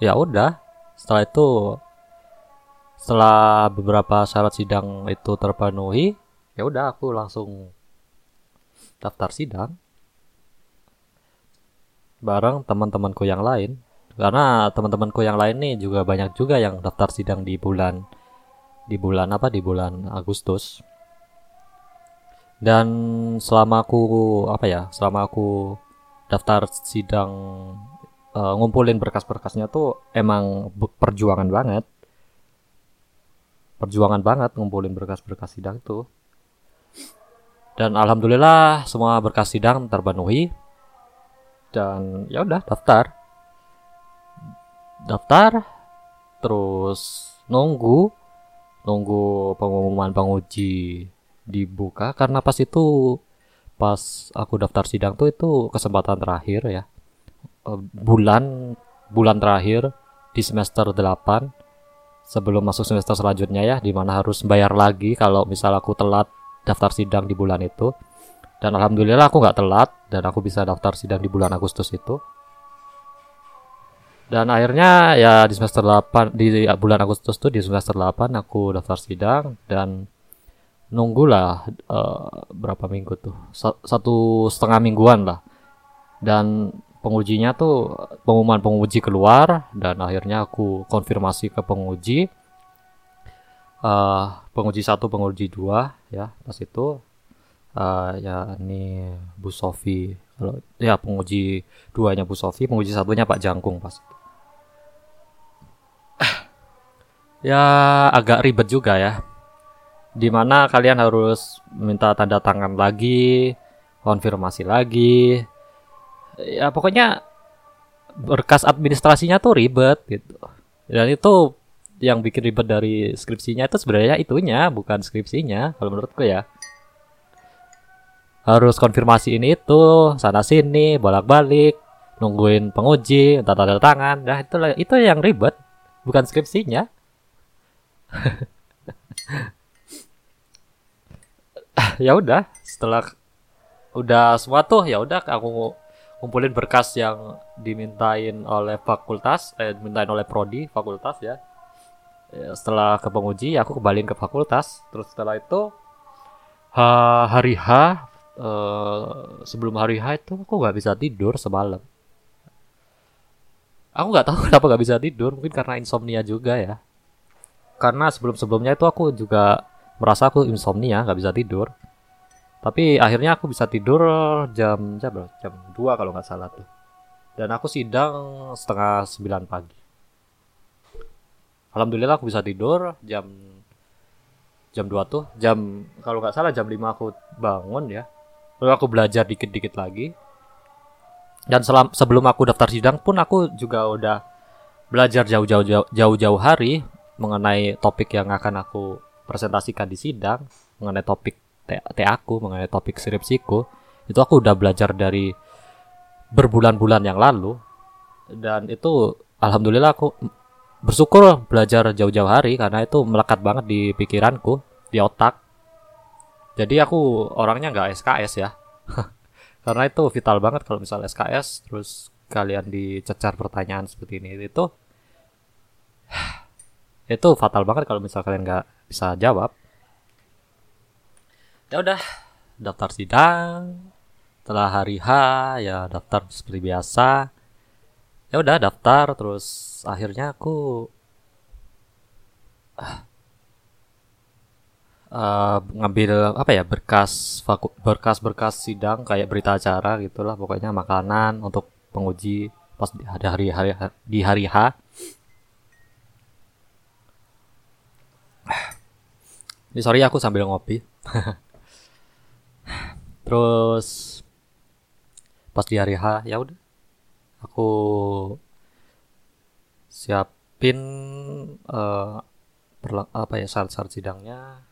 ya udah. Setelah itu setelah beberapa syarat sidang itu terpenuhi ya udah aku langsung daftar sidang bareng teman-temanku yang lain. Karena teman-temanku yang lain nih juga banyak juga yang daftar sidang di bulan di bulan apa? Di bulan Agustus. Dan selama aku apa ya selama aku daftar sidang uh, ngumpulin berkas-berkasnya tuh emang perjuangan banget. Perjuangan banget ngumpulin berkas-berkas sidang tuh. Dan alhamdulillah semua berkas sidang terpenuhi. Dan ya udah daftar. Daftar terus nunggu nunggu pengumuman penguji dibuka karena pas itu pas aku daftar sidang tuh itu kesempatan terakhir ya. Eh, bulan bulan terakhir di semester 8 sebelum masuk semester selanjutnya ya di mana harus bayar lagi kalau misal aku telat daftar sidang di bulan itu. Dan alhamdulillah aku nggak telat dan aku bisa daftar sidang di bulan Agustus itu. Dan akhirnya ya di semester 8 di bulan Agustus tuh di semester 8 aku daftar sidang dan nunggulah uh, berapa minggu tuh? Satu setengah mingguan lah. Dan pengujinya tuh pengumuman penguji keluar dan akhirnya aku konfirmasi ke penguji. Uh, penguji satu penguji dua ya pas itu. Uh, ya ini Bu Sofi kalau ya penguji duanya Bu Sofi penguji satunya Pak Jangkung pas itu. Ya agak ribet juga ya di mana kalian harus minta tanda tangan lagi konfirmasi lagi. Ya pokoknya berkas administrasinya tuh ribet gitu. Dan itu yang bikin ribet dari skripsinya itu sebenarnya itunya bukan skripsinya kalau menurutku ya. Harus konfirmasi ini itu sana sini bolak balik nungguin penguji tanda tangan. Nah itu itu yang ribet bukan skripsinya ya udah. Setelah udah semua tuh ya udah aku ngumpulin berkas yang dimintain oleh fakultas eh dimintain oleh prodi fakultas ya. ya setelah ke penguji aku kembaliin ke fakultas. Terus setelah itu ha, hari H uh, sebelum hari H itu aku nggak bisa tidur semalam. Aku nggak tahu kenapa nggak bisa tidur mungkin karena insomnia juga ya. Karena sebelum-sebelumnya itu aku juga merasa aku insomnia nggak bisa tidur. Tapi akhirnya aku bisa tidur jam jam berapa? jam 2 kalau nggak salah tuh. Dan aku sidang setengah 9 pagi. Alhamdulillah aku bisa tidur jam jam 2 tuh. Jam kalau nggak salah jam 5 aku bangun ya. Lalu aku belajar dikit-dikit lagi. Dan selam, sebelum aku daftar sidang pun aku juga udah belajar jauh-jauh jauh-jauh hari mengenai topik yang akan aku presentasikan di sidang, mengenai topik T aku, mengenai topik skripsiku, itu aku udah belajar dari berbulan-bulan yang lalu dan itu alhamdulillah aku bersyukur belajar jauh-jauh hari karena itu melekat banget di pikiranku, di otak. Jadi aku orangnya nggak SKS ya. karena itu vital banget kalau misal SKS terus kalian dicecar pertanyaan seperti ini itu itu fatal banget kalau misal kalian nggak bisa jawab. Ya udah. Daftar sidang. Setelah hari H ya daftar seperti biasa. Ya udah daftar. Terus akhirnya aku uh, ngambil apa ya berkas berkas berkas sidang kayak berita acara gitulah. Pokoknya makanan untuk penguji pas di hari hari di hari H Ini sorry aku sambil ngopi. Terus pas di hari H ya udah aku siapin uh, apa ya syarat-syarat sidangnya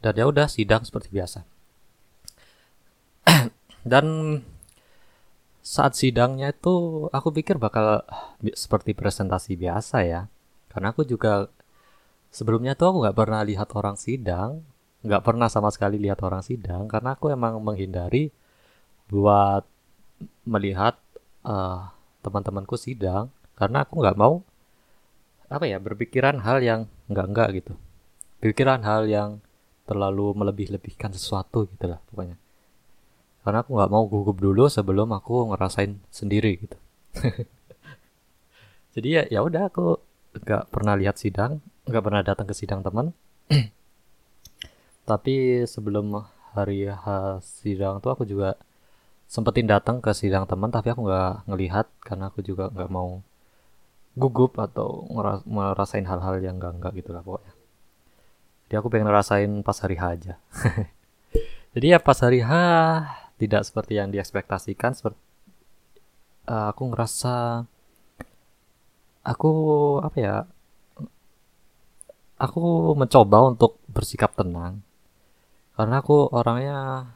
dan ya udah sidang seperti biasa. dan saat sidangnya itu aku pikir bakal seperti presentasi biasa ya karena aku juga sebelumnya tuh aku nggak pernah lihat orang sidang nggak pernah sama sekali lihat orang sidang karena aku emang menghindari buat melihat uh, teman-temanku sidang karena aku nggak mau apa ya berpikiran hal yang nggak nggak gitu. Pikiran hal yang terlalu melebih-lebihkan sesuatu gitu lah pokoknya. Karena aku nggak mau gugup dulu sebelum aku ngerasain sendiri gitu. Jadi ya ya udah aku nggak pernah lihat sidang nggak pernah datang ke sidang teman. Tapi sebelum hari H sidang tuh aku juga sempetin datang ke sidang teman tapi aku nggak ngelihat karena aku juga nggak mau gugup atau ngerasain hal-hal yang enggak enggak gitu lah pokoknya. Jadi aku pengen ngerasain pas hari H aja. Jadi ya pas hari H tidak seperti yang diekspektasikan seperti uh, aku ngerasa aku apa ya aku mencoba untuk bersikap tenang karena aku orangnya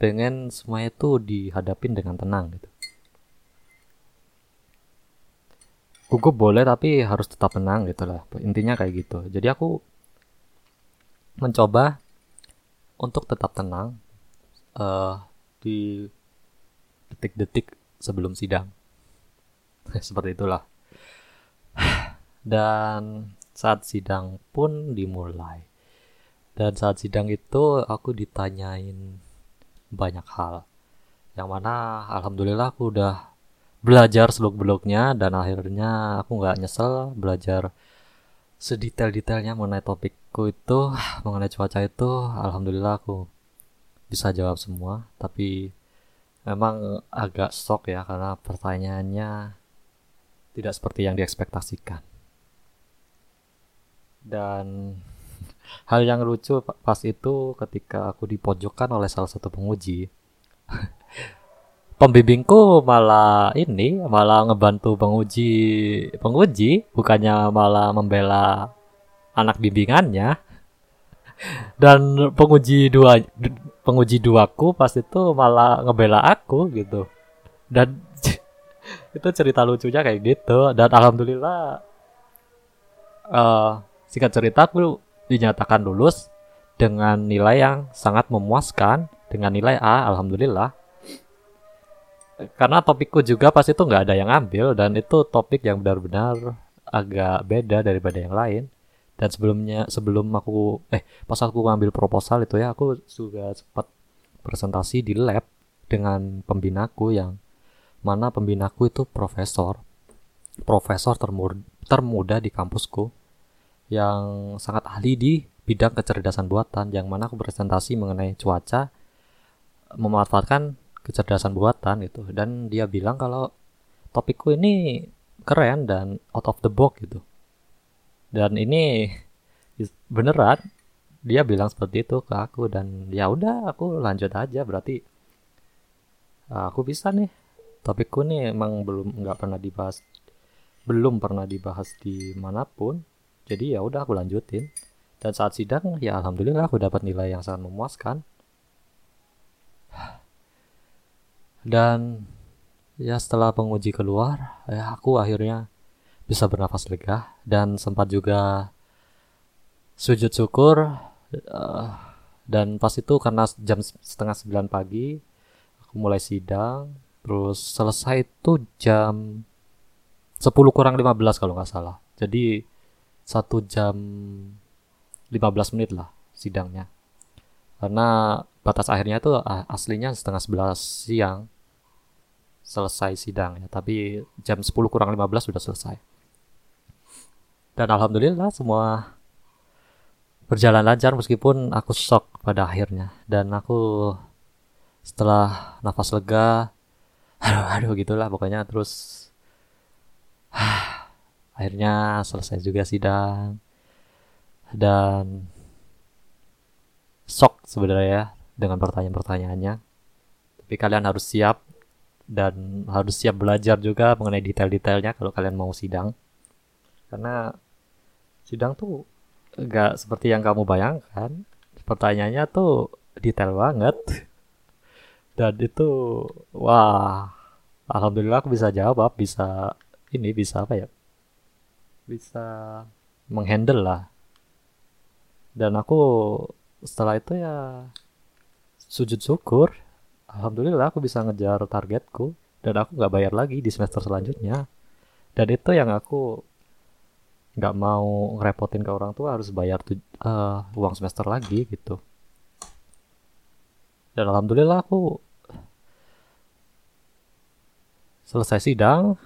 pengen semuanya itu dihadapin dengan tenang gitu gugup boleh tapi harus tetap tenang gitu lah intinya kayak gitu jadi aku mencoba untuk tetap tenang uh, di detik-detik sebelum sidang. Seperti itulah. Dan saat sidang pun dimulai. Dan saat sidang itu aku ditanyain banyak hal. Yang mana alhamdulillah aku udah belajar seluk-beluknya dan akhirnya aku nggak nyesel belajar sedetail-detailnya mengenai topikku itu mengenai cuaca itu alhamdulillah aku bisa jawab semua tapi memang agak shock ya karena pertanyaannya tidak seperti yang diekspektasikan dan hal yang lucu pas itu ketika aku dipojokkan oleh salah satu penguji pembimbingku malah ini malah ngebantu penguji penguji bukannya malah membela anak bimbingannya. Dan penguji dua penguji duaku pas itu malah ngebela aku gitu. Dan itu cerita lucunya kayak gitu. Dan alhamdulillah uh, singkat cerita aku dinyatakan lulus dengan nilai yang sangat memuaskan dengan nilai A alhamdulillah. Karena topikku juga pas itu nggak ada yang ambil dan itu topik yang benar-benar agak beda daripada yang lain. Dan sebelumnya sebelum aku eh pas aku ngambil proposal itu ya aku juga sempat presentasi di lab dengan pembinaku yang mana pembinaku itu profesor. Profesor termuda, termuda di kampusku yang sangat ahli di bidang kecerdasan buatan yang mana aku presentasi mengenai cuaca memanfaatkan kecerdasan buatan itu dan dia bilang kalau topikku ini keren dan out of the box gitu. Dan ini beneran dia bilang seperti itu ke aku dan ya udah aku lanjut aja. Berarti ah, aku bisa nih. Topikku nih emang belum nggak pernah dibahas belum pernah dibahas di mana pun jadi ya udah aku lanjutin. Dan saat sidang ya alhamdulillah aku dapat nilai yang sangat memuaskan. Dan ya setelah penguji keluar ya aku akhirnya bisa bernafas lega dan sempat juga sujud syukur uh, dan pas itu karena jam setengah sembilan pagi aku mulai sidang terus selesai itu jam 10 kurang 15 kalau nggak salah. Jadi satu jam 15 menit lah sidangnya. Karena batas akhirnya itu aslinya setengah sebelas siang selesai sidang ya tapi jam 10 kurang 15 sudah selesai. Dan alhamdulillah semua berjalan lancar meskipun aku shock pada akhirnya. Dan aku setelah nafas lega aduh aduh gitulah pokoknya terus akhirnya selesai juga sidang dan. Shock sebenarnya ya dengan pertanyaan-pertanyaannya. Tapi kalian harus siap dan harus siap belajar juga mengenai detail-detailnya kalau kalian mau sidang. Karena sidang tuh gak seperti yang kamu bayangkan. Pertanyaannya tuh detail banget. Dan itu wah alhamdulillah aku bisa jawab bisa ini bisa apa ya bisa menghandle lah. Dan aku setelah itu ya sujud syukur. Alhamdulillah aku bisa ngejar targetku dan aku nggak bayar lagi di semester selanjutnya. Dan itu yang aku nggak mau ngerepotin ke orang tua harus bayar tuh uh, uang semester lagi gitu. Dan alhamdulillah aku selesai sidang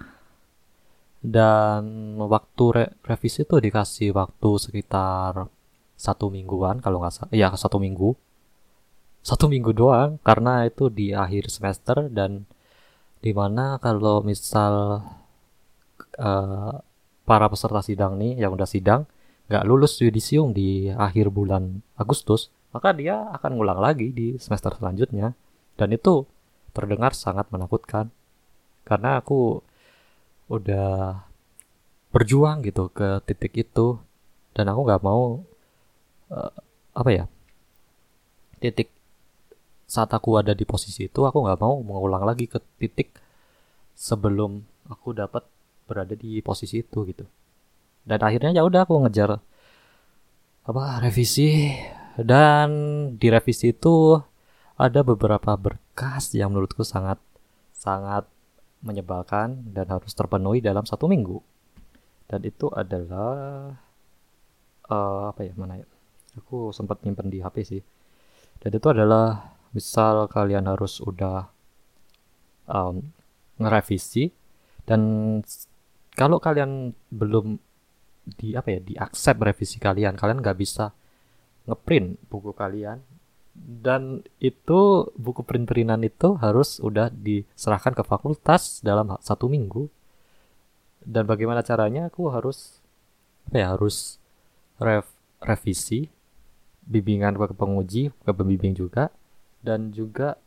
dan waktu re revisi itu dikasih waktu sekitar satu mingguan kalau nggak salah. Ya satu minggu. Satu minggu doang karena itu di akhir semester dan di mana kalau misal uh, para peserta sidang nih yang udah sidang nggak lulus yudisium di akhir bulan Agustus maka dia akan ngulang lagi di semester selanjutnya. Dan itu terdengar sangat menakutkan. Karena aku udah berjuang gitu ke titik itu. Dan aku nggak mau uh, apa ya titik saat aku ada di posisi itu aku nggak mau mengulang lagi ke titik sebelum aku dapat berada di posisi itu gitu. Dan akhirnya ya udah aku ngejar apa revisi. Dan di revisi itu ada beberapa berkas yang menurutku sangat sangat menyebalkan dan harus terpenuhi dalam satu minggu. Dan itu adalah uh, apa ya mana ya? Aku sempat nyimpen di HP sih. Dan itu adalah misal kalian harus udah um, ngerevisi dan kalau kalian belum di apa ya di accept revisi kalian kalian nggak bisa ngeprint buku kalian dan itu buku print-printan itu harus udah diserahkan ke fakultas dalam satu minggu. Dan bagaimana caranya? Aku harus apa ya harus rev, revisi bimbingan ke penguji ke pembimbing juga. Dan juga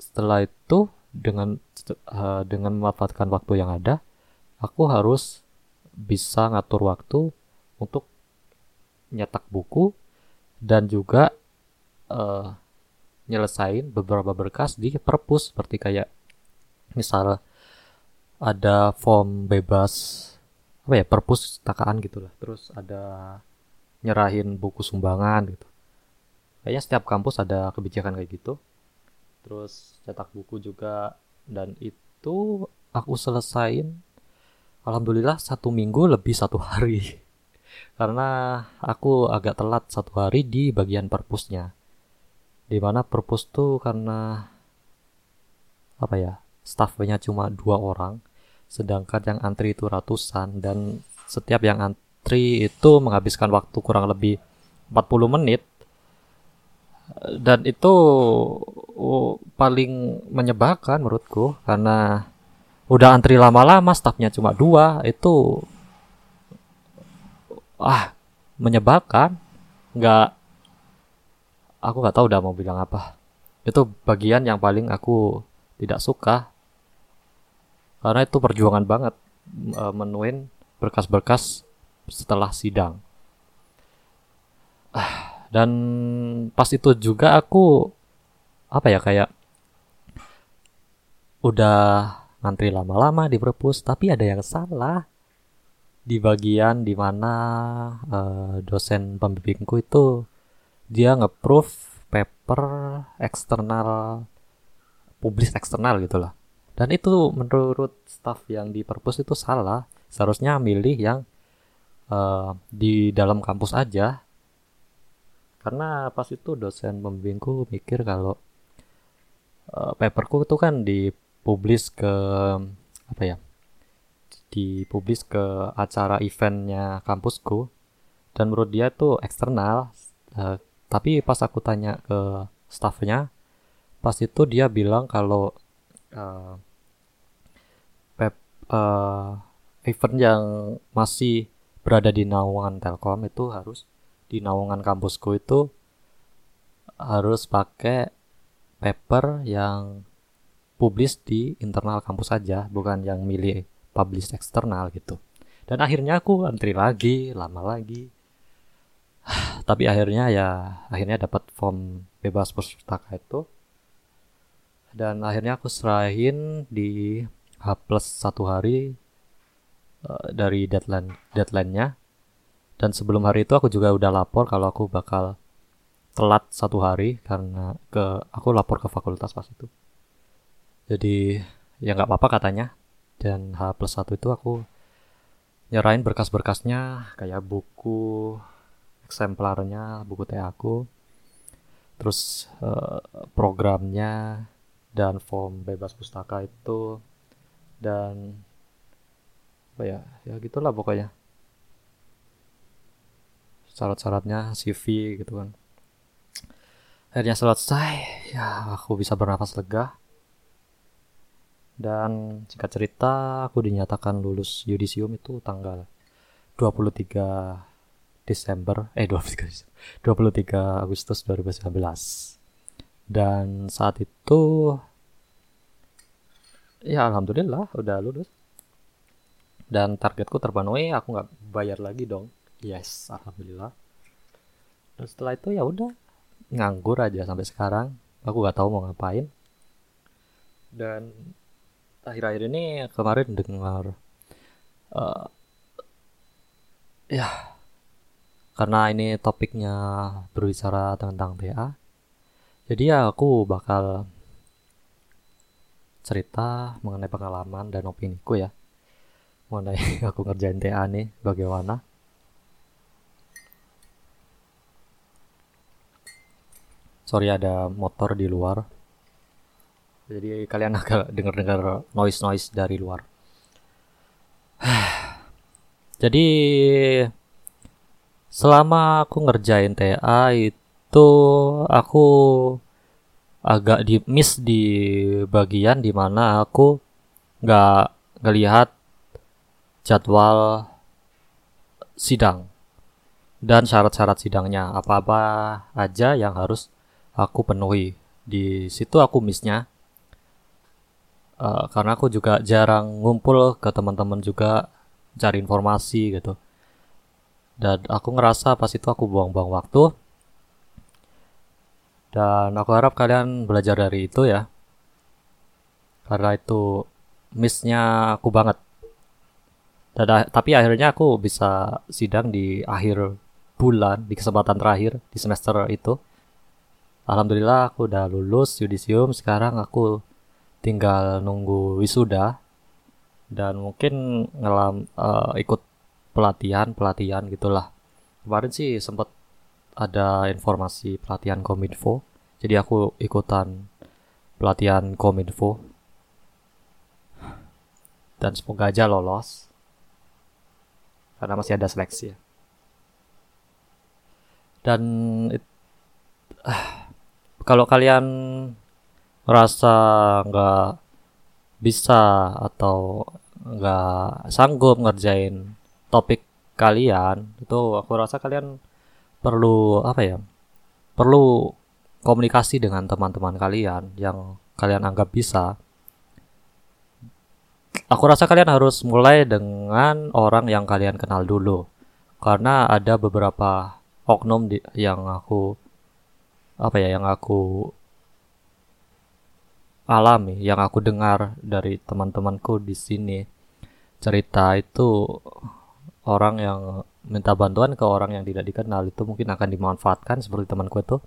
setelah itu dengan uh, dengan memanfaatkan waktu yang ada aku harus bisa ngatur waktu untuk nyetak buku dan juga uh, nyelesain beberapa berkas di perpus. Seperti kayak misal ada form bebas apa ya perpus takaan gitulah. Terus ada nyerahin buku sumbangan gitu. Kayaknya setiap kampus ada kebijakan kayak gitu. Terus cetak buku juga. Dan itu aku selesain alhamdulillah satu minggu lebih satu hari. Karena aku agak telat satu hari di bagian perpusnya di mana purpose tuh karena apa ya staffnya cuma dua orang sedangkan yang antri itu ratusan dan setiap yang antri itu menghabiskan waktu kurang lebih 40 menit. Dan itu oh, paling menyebalkan menurutku karena udah antri lama-lama staffnya cuma dua itu ah menyebalkan. Nggak aku nggak tahu udah mau bilang apa. Itu bagian yang paling aku tidak suka. Karena itu perjuangan banget e, menuin berkas-berkas setelah sidang. Ah, dan pas itu juga aku apa ya kayak udah ngantri lama-lama di perpus tapi ada yang salah. Di bagian di mana uh, dosen pembimbingku itu dia nge-proof paper eksternal publis eksternal gitu lah. Dan itu menurut staff yang di perpus itu salah. Seharusnya milih yang uh, di dalam kampus aja. Karena pas itu dosen pembimbingku mikir kalau uh, paperku itu kan dipublis ke apa ya dipublis ke acara eventnya kampusku. Dan menurut dia itu eksternal uh, tapi pas aku tanya ke staffnya pas itu dia bilang kalau uh, pep uh, event yang masih berada di naungan Telkom itu harus di naungan kampusku itu harus pakai paper yang publis di internal kampus saja bukan yang milih publish eksternal gitu. Dan akhirnya aku antri lagi lama lagi tapi akhirnya ya akhirnya dapat form bebas pustaka itu. Dan akhirnya aku serahin di H plus satu hari uh, dari deadline deadline-nya. Dan sebelum hari itu aku juga udah lapor kalau aku bakal telat satu hari karena ke aku lapor ke fakultas pas itu. Jadi ya nggak apa-apa katanya. Dan H plus satu itu aku nyerahin berkas-berkasnya kayak buku eksemplarnya buku teh aku terus uh, programnya dan form bebas pustaka itu dan apa ya ya gitulah pokoknya. Syarat-syaratnya CV gitu kan. Akhirnya selesai ya aku bisa bernafas lega. Dan singkat cerita aku dinyatakan lulus yudisium itu tanggal 23 Desember eh 23 23 Agustus 2019 dan saat itu ya alhamdulillah udah lulus. Dan targetku terpenuhi aku nggak bayar lagi dong. Yes alhamdulillah. Dan setelah itu ya udah nganggur aja sampai sekarang. Aku nggak tahu mau ngapain. Dan akhir-akhir ini kemarin dengar uh, ya karena ini topiknya berbicara tentang TA jadi ya aku bakal cerita mengenai pengalaman dan opiniku ya. Mengenai aku ngerjain TA nih bagaimana. Sorry ada motor di luar. Jadi kalian agak dengar-dengar noise-noise dari luar. Jadi selama aku ngerjain TA itu aku agak di miss di bagian di mana aku nggak ngelihat jadwal sidang dan syarat-syarat sidangnya. Apa-apa aja yang harus aku penuhi. Di situ aku missnya. Uh, karena aku juga jarang ngumpul ke teman-teman juga cari informasi gitu dan aku ngerasa pas itu aku buang-buang waktu. Dan aku harap kalian belajar dari itu ya. Karena itu missnya aku banget. Dan tapi akhirnya aku bisa sidang di akhir bulan di kesempatan terakhir di semester itu. Alhamdulillah aku udah lulus yudisium sekarang aku tinggal nunggu wisuda. Dan mungkin ngelam uh, ikut pelatihan pelatihan gitulah. Kemarin sih sempat ada informasi pelatihan kominfo. Jadi aku ikutan pelatihan kominfo. Dan semoga aja lolos. Karena masih ada seleksi ya. Dan it, uh, kalau kalian merasa nggak bisa atau nggak sanggup ngerjain topik kalian itu aku rasa kalian perlu apa ya perlu komunikasi dengan teman-teman kalian yang kalian anggap bisa. Aku rasa kalian harus mulai dengan orang yang kalian kenal dulu karena ada beberapa oknum di, yang aku apa ya yang aku alami, yang aku dengar dari teman-temanku di sini. Cerita itu orang yang minta bantuan ke orang yang tidak dikenal itu mungkin akan dimanfaatkan seperti temanku itu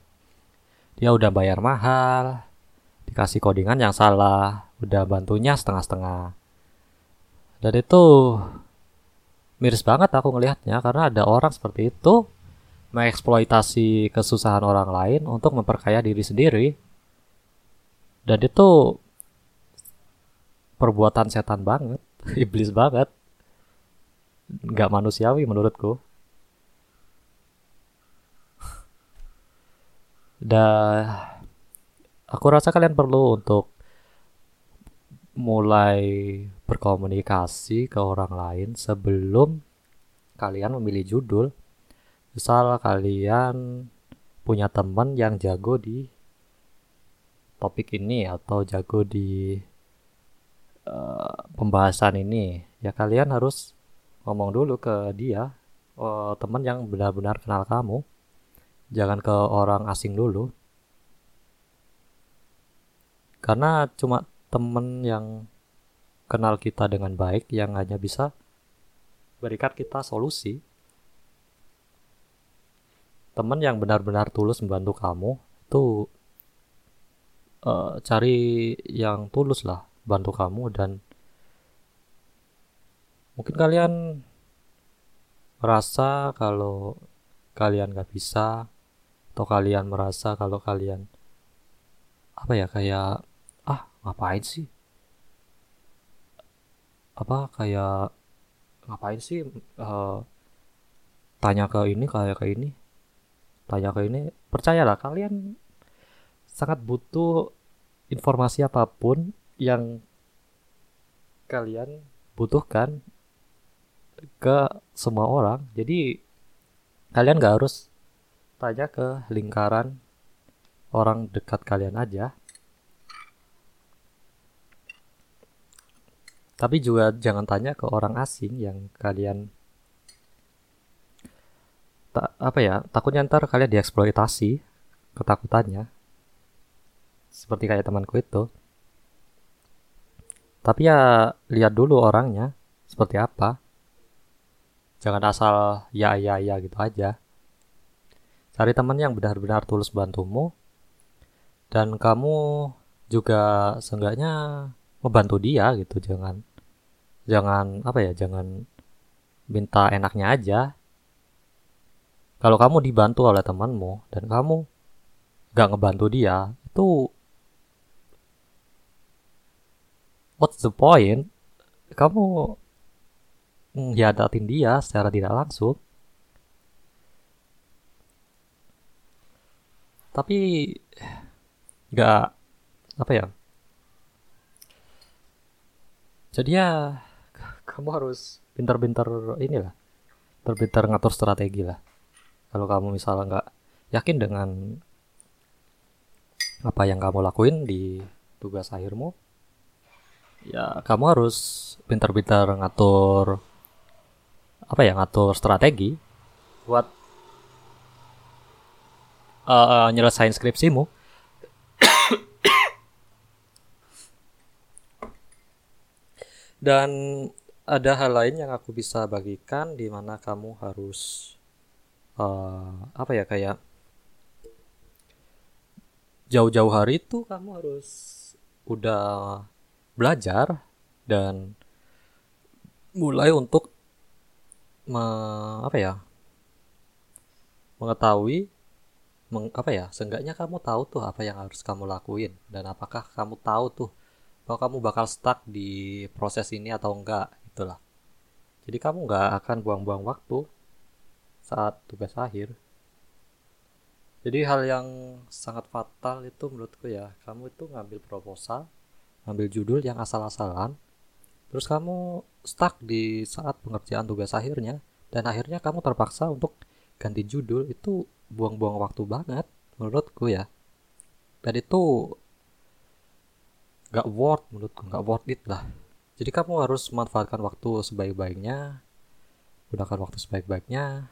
dia udah bayar mahal dikasih codingan yang salah udah bantunya setengah-setengah. Dan itu miris banget aku ngelihatnya karena ada orang seperti itu mengeksploitasi kesusahan orang lain untuk memperkaya diri sendiri. Dan itu perbuatan setan banget iblis banget nggak manusiawi menurutku. Dan aku rasa kalian perlu untuk mulai berkomunikasi ke orang lain sebelum kalian memilih judul. Misal kalian punya teman yang jago di topik ini atau jago di uh, pembahasan ini ya kalian harus ngomong dulu ke dia uh, teman yang benar-benar kenal kamu jangan ke orang asing dulu. Karena cuma temen yang kenal kita dengan baik yang hanya bisa berikan kita solusi. Teman yang benar-benar tulus membantu kamu itu uh, cari yang tulus lah bantu kamu dan mungkin kalian merasa kalau kalian gak bisa atau kalian merasa kalau kalian apa ya kayak ah ngapain sih? Apa kayak ngapain sih uh, tanya ke ini kayak ke ini tanya ke ini. Percayalah kalian sangat butuh informasi apa pun yang kalian butuhkan ke semua orang. Jadi kalian gak harus tanya ke lingkaran orang dekat kalian aja. Tapi juga jangan tanya ke orang asing yang kalian tak apa ya takutnya ntar kalian dieksploitasi ketakutannya. Seperti kayak temanku itu. Tapi ya lihat dulu orangnya seperti apa jangan asal ya ya ya gitu aja. Cari teman yang benar-benar tulus bantumu. Dan kamu juga seenggaknya membantu dia gitu. Jangan jangan apa ya jangan minta enaknya aja. Kalau kamu dibantu oleh temanmu dan kamu gak ngebantu dia itu what's the point? Kamu ngiadatin dia secara tidak langsung. Tapi gak apa ya? Jadi ya kamu harus pintar-pintar inilah pintar-pintar ngatur strategi lah. Kalau kamu misalnya nggak yakin dengan apa yang kamu lakuin di tugas akhirmu ya kamu harus pintar-pintar ngatur apa ya ngatur strategi buat uh, nyelesain skripsimu. Dan ada hal lain yang aku bisa bagikan di mana kamu harus uh, apa ya kayak jauh-jauh hari itu kamu harus udah belajar dan mulai untuk me, apa ya? Mengetahui meng, apa ya? Seenggaknya kamu tahu tuh apa yang harus kamu lakuin. Dan apakah kamu tahu tuh bahwa kamu bakal stuck di proses ini atau enggak itulah. Jadi kamu nggak akan buang-buang waktu saat tugas akhir. Jadi hal yang sangat fatal itu menurutku ya kamu itu ngambil proposal ngambil judul yang asal-asalan terus kamu stuck di saat pengerjaan tugas akhirnya dan akhirnya kamu terpaksa untuk ganti judul itu buang-buang waktu banget menurutku ya. Dan itu gak worth menurutku gak worth it lah. Jadi kamu harus manfaatkan waktu sebaik-baiknya, gunakan waktu sebaik-baiknya,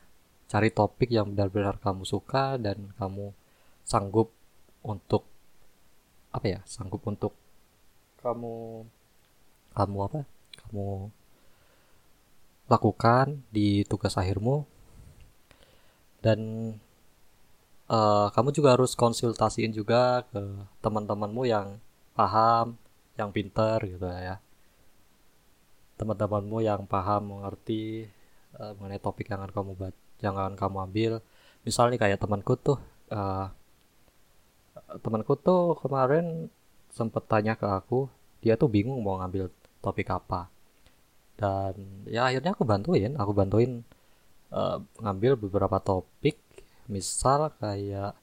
cari topik yang benar-benar kamu suka dan kamu sanggup untuk apa ya, sanggup untuk kamu kamu apa? Kamu lakukan di tugas akhirmu. Dan uh, kamu juga harus konsultasiin juga ke teman-temanmu yang paham, yang pinter gitu ya. Teman-temanmu yang paham mengerti uh, mengenai topik yang akan kamu buat yang akan kamu ambil. Misalnya kayak temanku tuh uh, temanku tuh kemarin sempet tanya ke aku dia tuh bingung mau ngambil topik apa. Dan ya akhirnya aku bantuin aku bantuin uh, ngambil beberapa topik misal kayak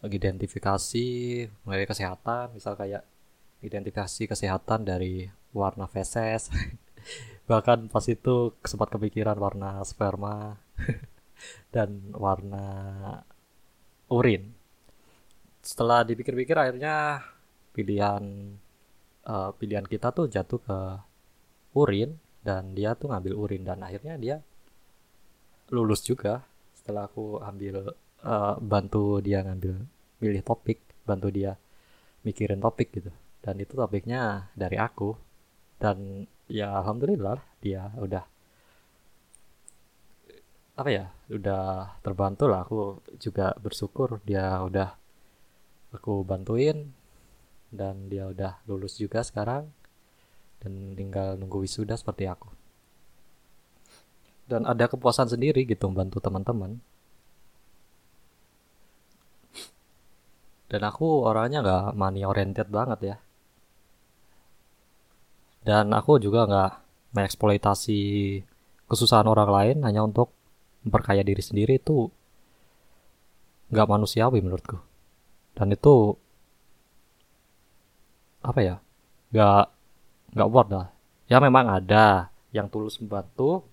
identifikasi mengenai kesehatan misal kayak identifikasi kesehatan dari warna feses. Bahkan pas itu sempat kepikiran warna sperma dan warna urin. Setelah dipikir-pikir akhirnya pilihan uh, pilihan kita tuh jatuh ke urin dan dia tuh ngambil urin dan akhirnya dia lulus juga. Setelah aku ambil uh, bantu dia ngambil pilih topik bantu dia mikirin topik gitu. Dan itu topiknya dari aku. Dan ya alhamdulillah dia udah apa ya udah terbantu lah. Aku juga bersyukur dia udah aku bantuin dan dia udah lulus juga sekarang. Dan tinggal nunggu wisuda seperti aku. Dan ada kepuasan sendiri gitu membantu teman-teman. Dan aku orangnya nggak money oriented banget ya. Dan aku juga nggak mengeksploitasi kesusahan orang lain hanya untuk memperkaya diri sendiri itu nggak manusiawi menurutku. Dan itu apa ya? Nggak nggak worth lah ya memang ada yang tulus membantu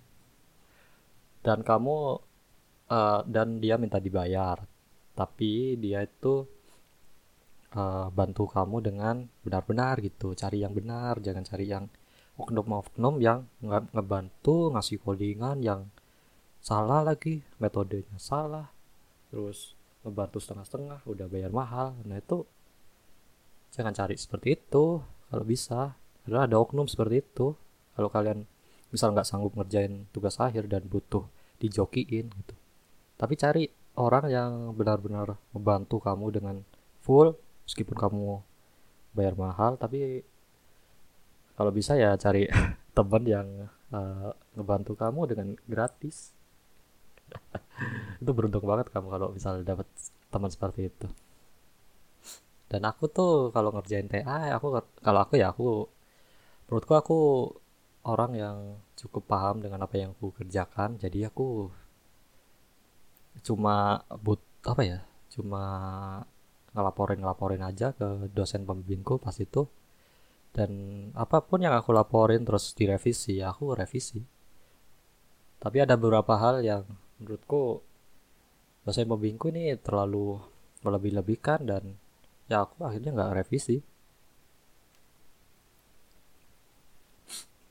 dan kamu uh, dan dia minta dibayar. Tapi dia itu uh, bantu kamu dengan benar-benar gitu. Cari yang benar jangan cari yang oknum-oknum yang nge ngebantu ngasih codingan yang salah lagi metodenya salah. Terus ngebantu setengah-setengah udah bayar mahal. Nah itu jangan cari seperti itu kalau bisa. Adalah ada oknum seperti itu. Kalau kalian misal nggak sanggup ngerjain tugas akhir dan butuh dijokiin gitu. Tapi cari orang yang benar-benar membantu kamu dengan full meskipun kamu bayar mahal. Tapi kalau bisa ya cari teman yang uh, ngebantu kamu dengan gratis. Itu beruntung banget kamu kalau misalnya dapat teman seperti itu dan aku tuh kalau ngerjain TA aku kalau aku ya aku menurutku aku orang yang cukup paham dengan apa yang aku kerjakan. Jadi aku cuma but apa ya cuma ngelaporin ngelaporin aja ke dosen pembimbingku pas itu. Dan apa pun yang aku laporin terus direvisi ya aku revisi. Tapi ada beberapa hal yang menurutku dosen pembimbingku ini terlalu melebih-lebihkan dan ya aku akhirnya nggak revisi.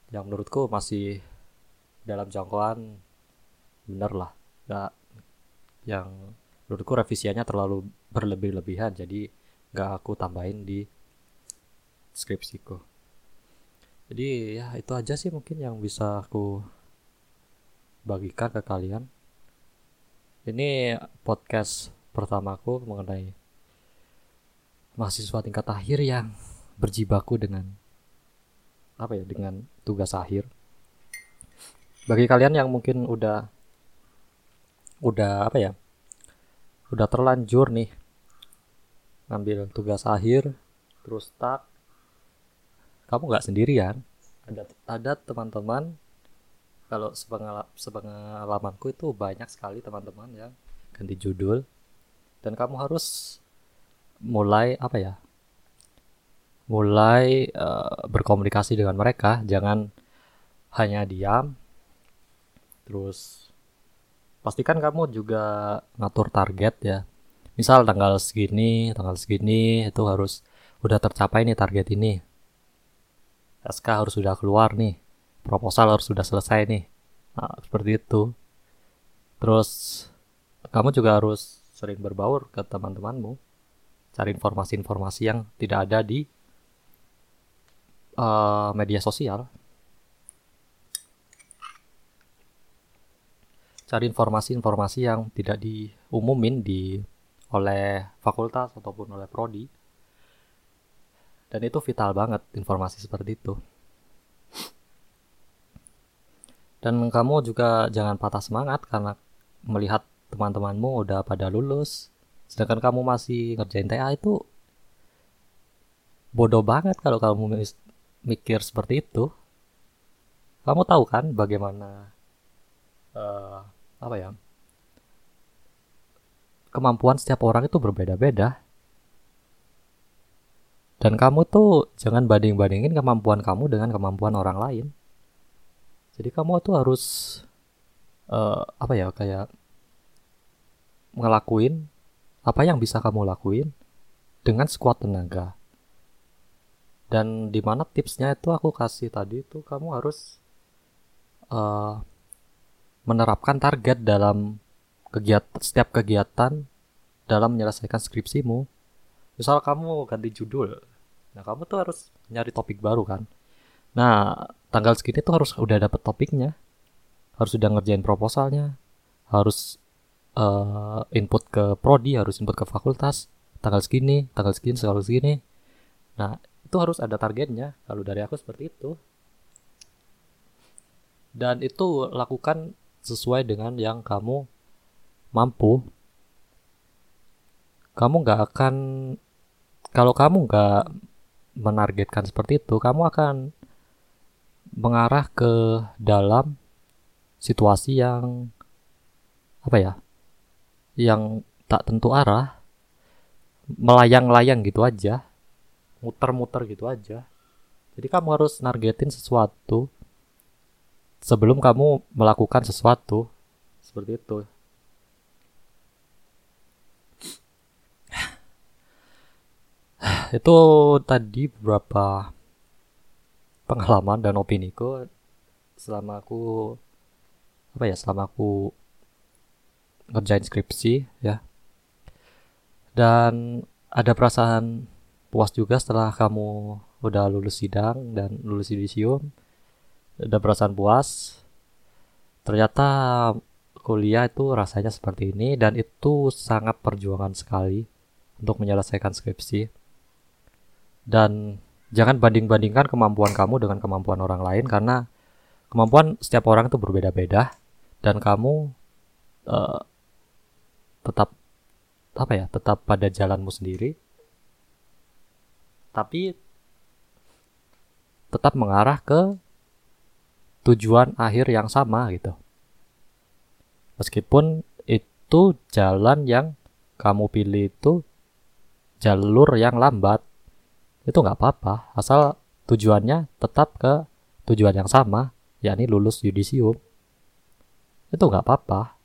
Yang menurutku masih dalam jangkauan bener lah. Nggak yang menurutku revisiannya terlalu berlebih-lebihan jadi nggak aku tambahin di skripsiku. Jadi ya itu aja sih mungkin yang bisa aku bagikan ke kalian. Ini podcast pertamaku mengenai mahasiswa tingkat akhir yang berjibaku dengan apa ya dengan tugas akhir. Bagi kalian yang mungkin udah udah apa ya udah terlanjur nih ngambil tugas akhir terus tak kamu nggak sendirian. Ada ada teman-teman kalau sepengalamanku itu banyak sekali teman-teman yang ganti judul. Dan kamu harus mulai apa ya mulai uh, berkomunikasi dengan mereka. Jangan hanya diam. Terus pastikan kamu juga ngatur target ya. Misal tanggal segini tanggal segini itu harus udah tercapai nih target ini. SK harus sudah keluar nih. Proposal harus sudah selesai nih. Nah, seperti itu. Terus kamu juga harus sering berbaur ke teman-temanmu cari informasi-informasi yang tidak ada di uh, media sosial. Cari informasi-informasi yang tidak diumumin di oleh fakultas ataupun oleh prodi. Dan itu vital banget informasi seperti itu. Dan kamu juga jangan patah semangat karena melihat teman-temanmu udah pada lulus sedangkan kamu masih ngerjain TA itu bodoh banget kalau kamu mikir seperti itu kamu tahu kan bagaimana uh, apa ya kemampuan setiap orang itu berbeda-beda dan kamu tuh jangan banding-bandingin kemampuan kamu dengan kemampuan orang lain. Jadi kamu tuh harus uh, apa ya kayak ngelakuin apa yang bisa kamu lakuin dengan sekuat tenaga. Dan di mana tipsnya itu aku kasih tadi itu kamu harus uh, menerapkan target dalam kegiatan setiap kegiatan dalam menyelesaikan skripsimu misal kamu ganti judul nah kamu tuh harus nyari topik baru kan nah tanggal segini tuh harus udah dapet topiknya harus udah ngerjain proposalnya harus uh, input ke prodi harus input ke fakultas tanggal segini tanggal segini tanggal segini. Nah itu harus ada targetnya. Kalau dari aku seperti itu. Dan itu lakukan sesuai dengan yang kamu mampu. Kamu nggak akan kalau kamu nggak menargetkan seperti itu, kamu akan mengarah ke dalam situasi yang apa ya yang tak tentu arah melayang-layang gitu aja muter-muter gitu aja. Jadi kamu harus nargetin sesuatu sebelum kamu melakukan sesuatu seperti itu. Itu tadi beberapa pengalaman dan opini ku selama aku apa ya selama aku ngerjain skripsi ya. Dan ada perasaan puas juga setelah kamu udah lulus sidang dan lulus yudisium. Ada perasaan puas. Ternyata kuliah itu rasanya seperti ini dan itu sangat perjuangan sekali untuk menyelesaikan skripsi. Dan jangan banding-bandingkan kemampuan kamu dengan kemampuan orang lain karena kemampuan setiap orang itu berbeda-beda dan kamu uh, tetap apa ya tetap pada jalanmu sendiri tapi tetap mengarah ke tujuan akhir yang sama gitu. Meskipun itu jalan yang kamu pilih itu jalur yang lambat itu nggak apa-apa. Asal tujuannya tetap ke tujuan yang sama yakni lulus yudisium. Itu nggak apa-apa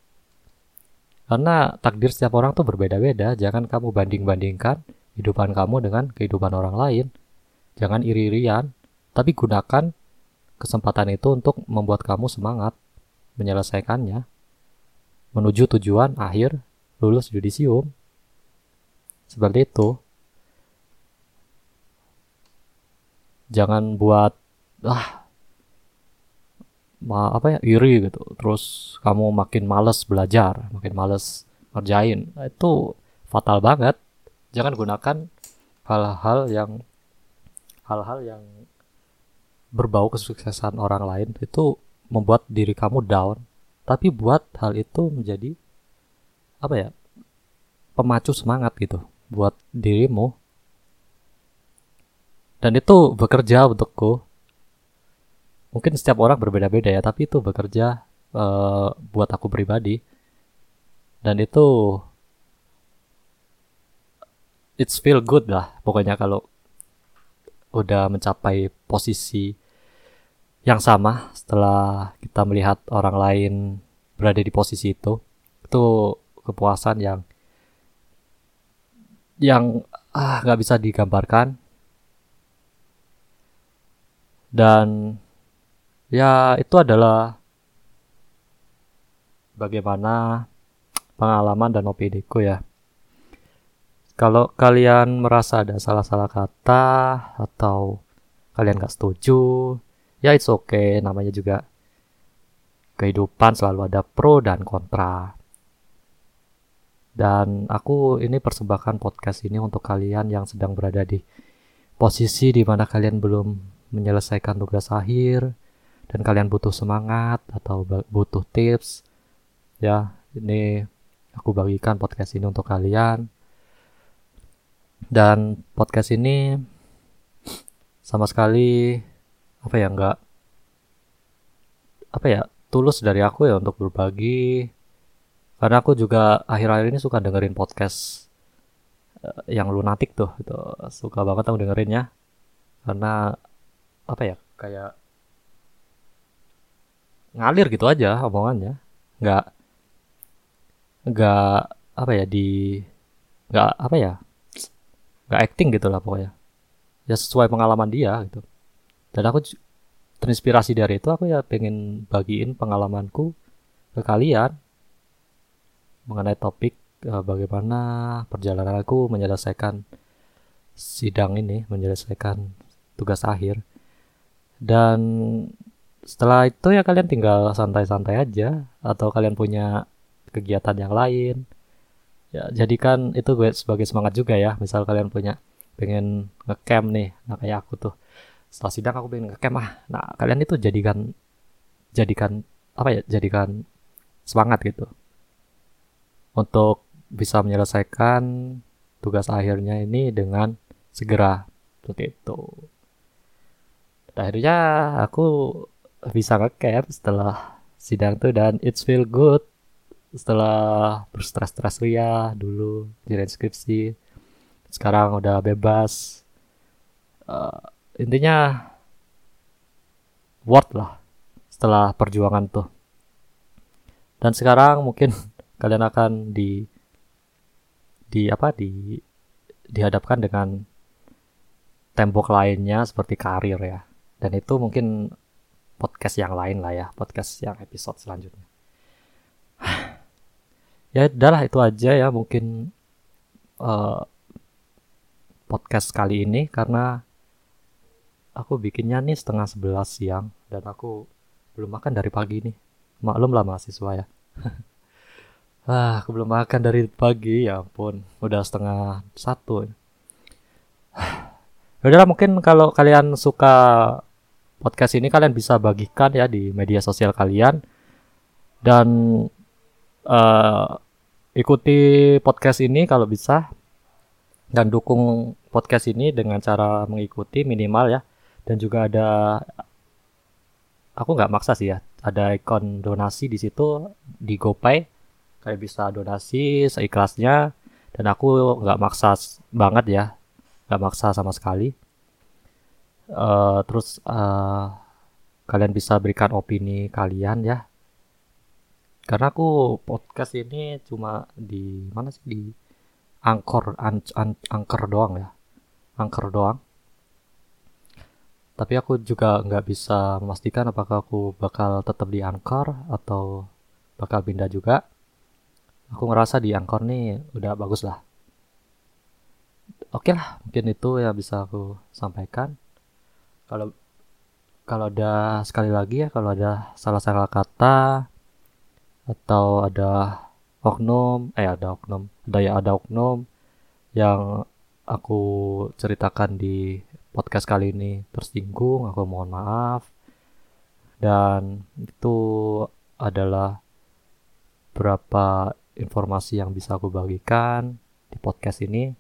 karena takdir setiap orang tuh berbeda-beda. Jangan kamu banding-bandingkan kehidupan kamu dengan kehidupan orang lain. Jangan iri-irian tapi gunakan kesempatan itu untuk membuat kamu semangat menyelesaikannya. Menuju tujuan akhir lulus yudisium seperti itu. Jangan buat ah apa ya iri gitu. Terus kamu makin males belajar makin males ngerjain. Nah, itu fatal banget. Jangan gunakan hal-hal yang hal-hal yang berbau kesuksesan orang lain. Itu membuat diri kamu down. Tapi buat hal itu menjadi apa ya pemacu semangat gitu buat dirimu. Dan itu bekerja untukku mungkin setiap orang berbeda-beda ya tapi itu bekerja uh, buat aku pribadi. Dan itu it's feel good lah pokoknya kalau udah mencapai posisi yang sama setelah kita melihat orang lain berada di posisi itu. Itu kepuasan yang yang ah nggak bisa digambarkan. Dan ya itu adalah bagaimana pengalaman dan opiniku ya. Kalau kalian merasa ada salah-salah kata atau kalian gak setuju, ya it's okay, namanya juga kehidupan selalu ada pro dan kontra. Dan aku ini persembahkan podcast ini untuk kalian yang sedang berada di posisi di mana kalian belum menyelesaikan tugas akhir dan kalian butuh semangat atau butuh tips ya ini aku bagikan podcast ini untuk kalian. Dan podcast ini sama sekali apa ya enggak apa ya tulus dari aku ya untuk berbagi. Karena aku juga akhir-akhir ini suka dengerin podcast eh, yang lunatik tuh itu suka banget aku dengerinnya. Karena apa ya kayak ngalir gitu aja omongannya. Nggak nggak apa ya di nggak apa ya nggak acting gitu lah pokoknya. Ya sesuai pengalaman dia gitu. Dan aku terinspirasi dari itu aku ya pengen bagiin pengalamanku ke kalian mengenai topik uh, bagaimana perjalanan aku menyelesaikan sidang ini menyelesaikan tugas akhir. Dan setelah itu ya kalian tinggal santai-santai aja atau kalian punya kegiatan yang lain. Ya jadikan itu gue sebagai semangat juga ya. Misal kalian punya pengen ngecamp nih nah kayak aku tuh. Setelah sidang aku pengen ngecamp ah nah kalian itu jadikan jadikan apa ya jadikan semangat gitu. Untuk bisa menyelesaikan tugas akhirnya ini dengan segera seperti itu. Akhirnya aku bisa ngecap setelah sidang tuh dan it's feel good setelah berstres-stres ya dulu di skripsi. Sekarang udah bebas. Uh, intinya worth lah setelah perjuangan tuh. Dan sekarang mungkin kalian akan di di apa di dihadapkan dengan tembok lainnya seperti karir ya. Dan itu mungkin podcast yang lain lah ya podcast yang episode selanjutnya. Ya udahlah itu aja ya mungkin uh, podcast kali ini karena aku bikinnya nih setengah sebelas siang dan aku belum makan dari pagi nih. Maklum lah mahasiswa ya. Ah aku belum makan dari pagi ya ampun udah setengah satu. Ya udahlah mungkin kalau kalian suka podcast ini kalian bisa bagikan ya di media sosial kalian. Dan uh, ikuti podcast ini kalau bisa. Dan dukung podcast ini dengan cara mengikuti minimal ya. Dan juga ada aku nggak maksa sih ya ada ikon donasi di situ di GoPay. Kayak bisa donasi seikhlasnya. Dan aku nggak maksa banget ya. Nggak maksa sama sekali uh, terus uh, kalian bisa berikan opini kalian ya. Karena aku podcast ini cuma di mana sih? Di angkor an, an, angker doang ya. Angker doang. Tapi aku juga nggak bisa memastikan apakah aku bakal tetap di angkor atau bakal pindah juga. Aku ngerasa di angkor nih udah bagus lah. Oke lah mungkin itu ya bisa aku sampaikan kalau kalau ada sekali lagi ya kalau ada salah-salah kata atau ada oknum eh ada oknum ada ya ada oknum yang aku ceritakan di podcast kali ini tersinggung aku mohon maaf dan itu adalah berapa informasi yang bisa aku bagikan di podcast ini.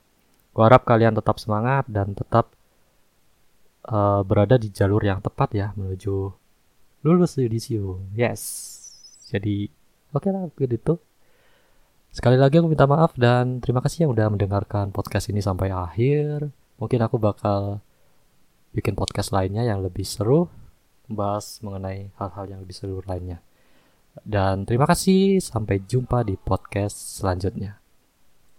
Aku harap kalian tetap semangat dan tetap uh, berada di jalur yang tepat ya menuju lulus yudisium. Yes. Jadi Oke lah, begitu. Sekali lagi aku minta maaf dan terima kasih yang udah mendengarkan podcast ini sampai akhir. Mungkin aku bakal bikin podcast lainnya yang lebih seru, membahas mengenai hal-hal yang lebih seru lainnya. Dan terima kasih, sampai jumpa di podcast selanjutnya.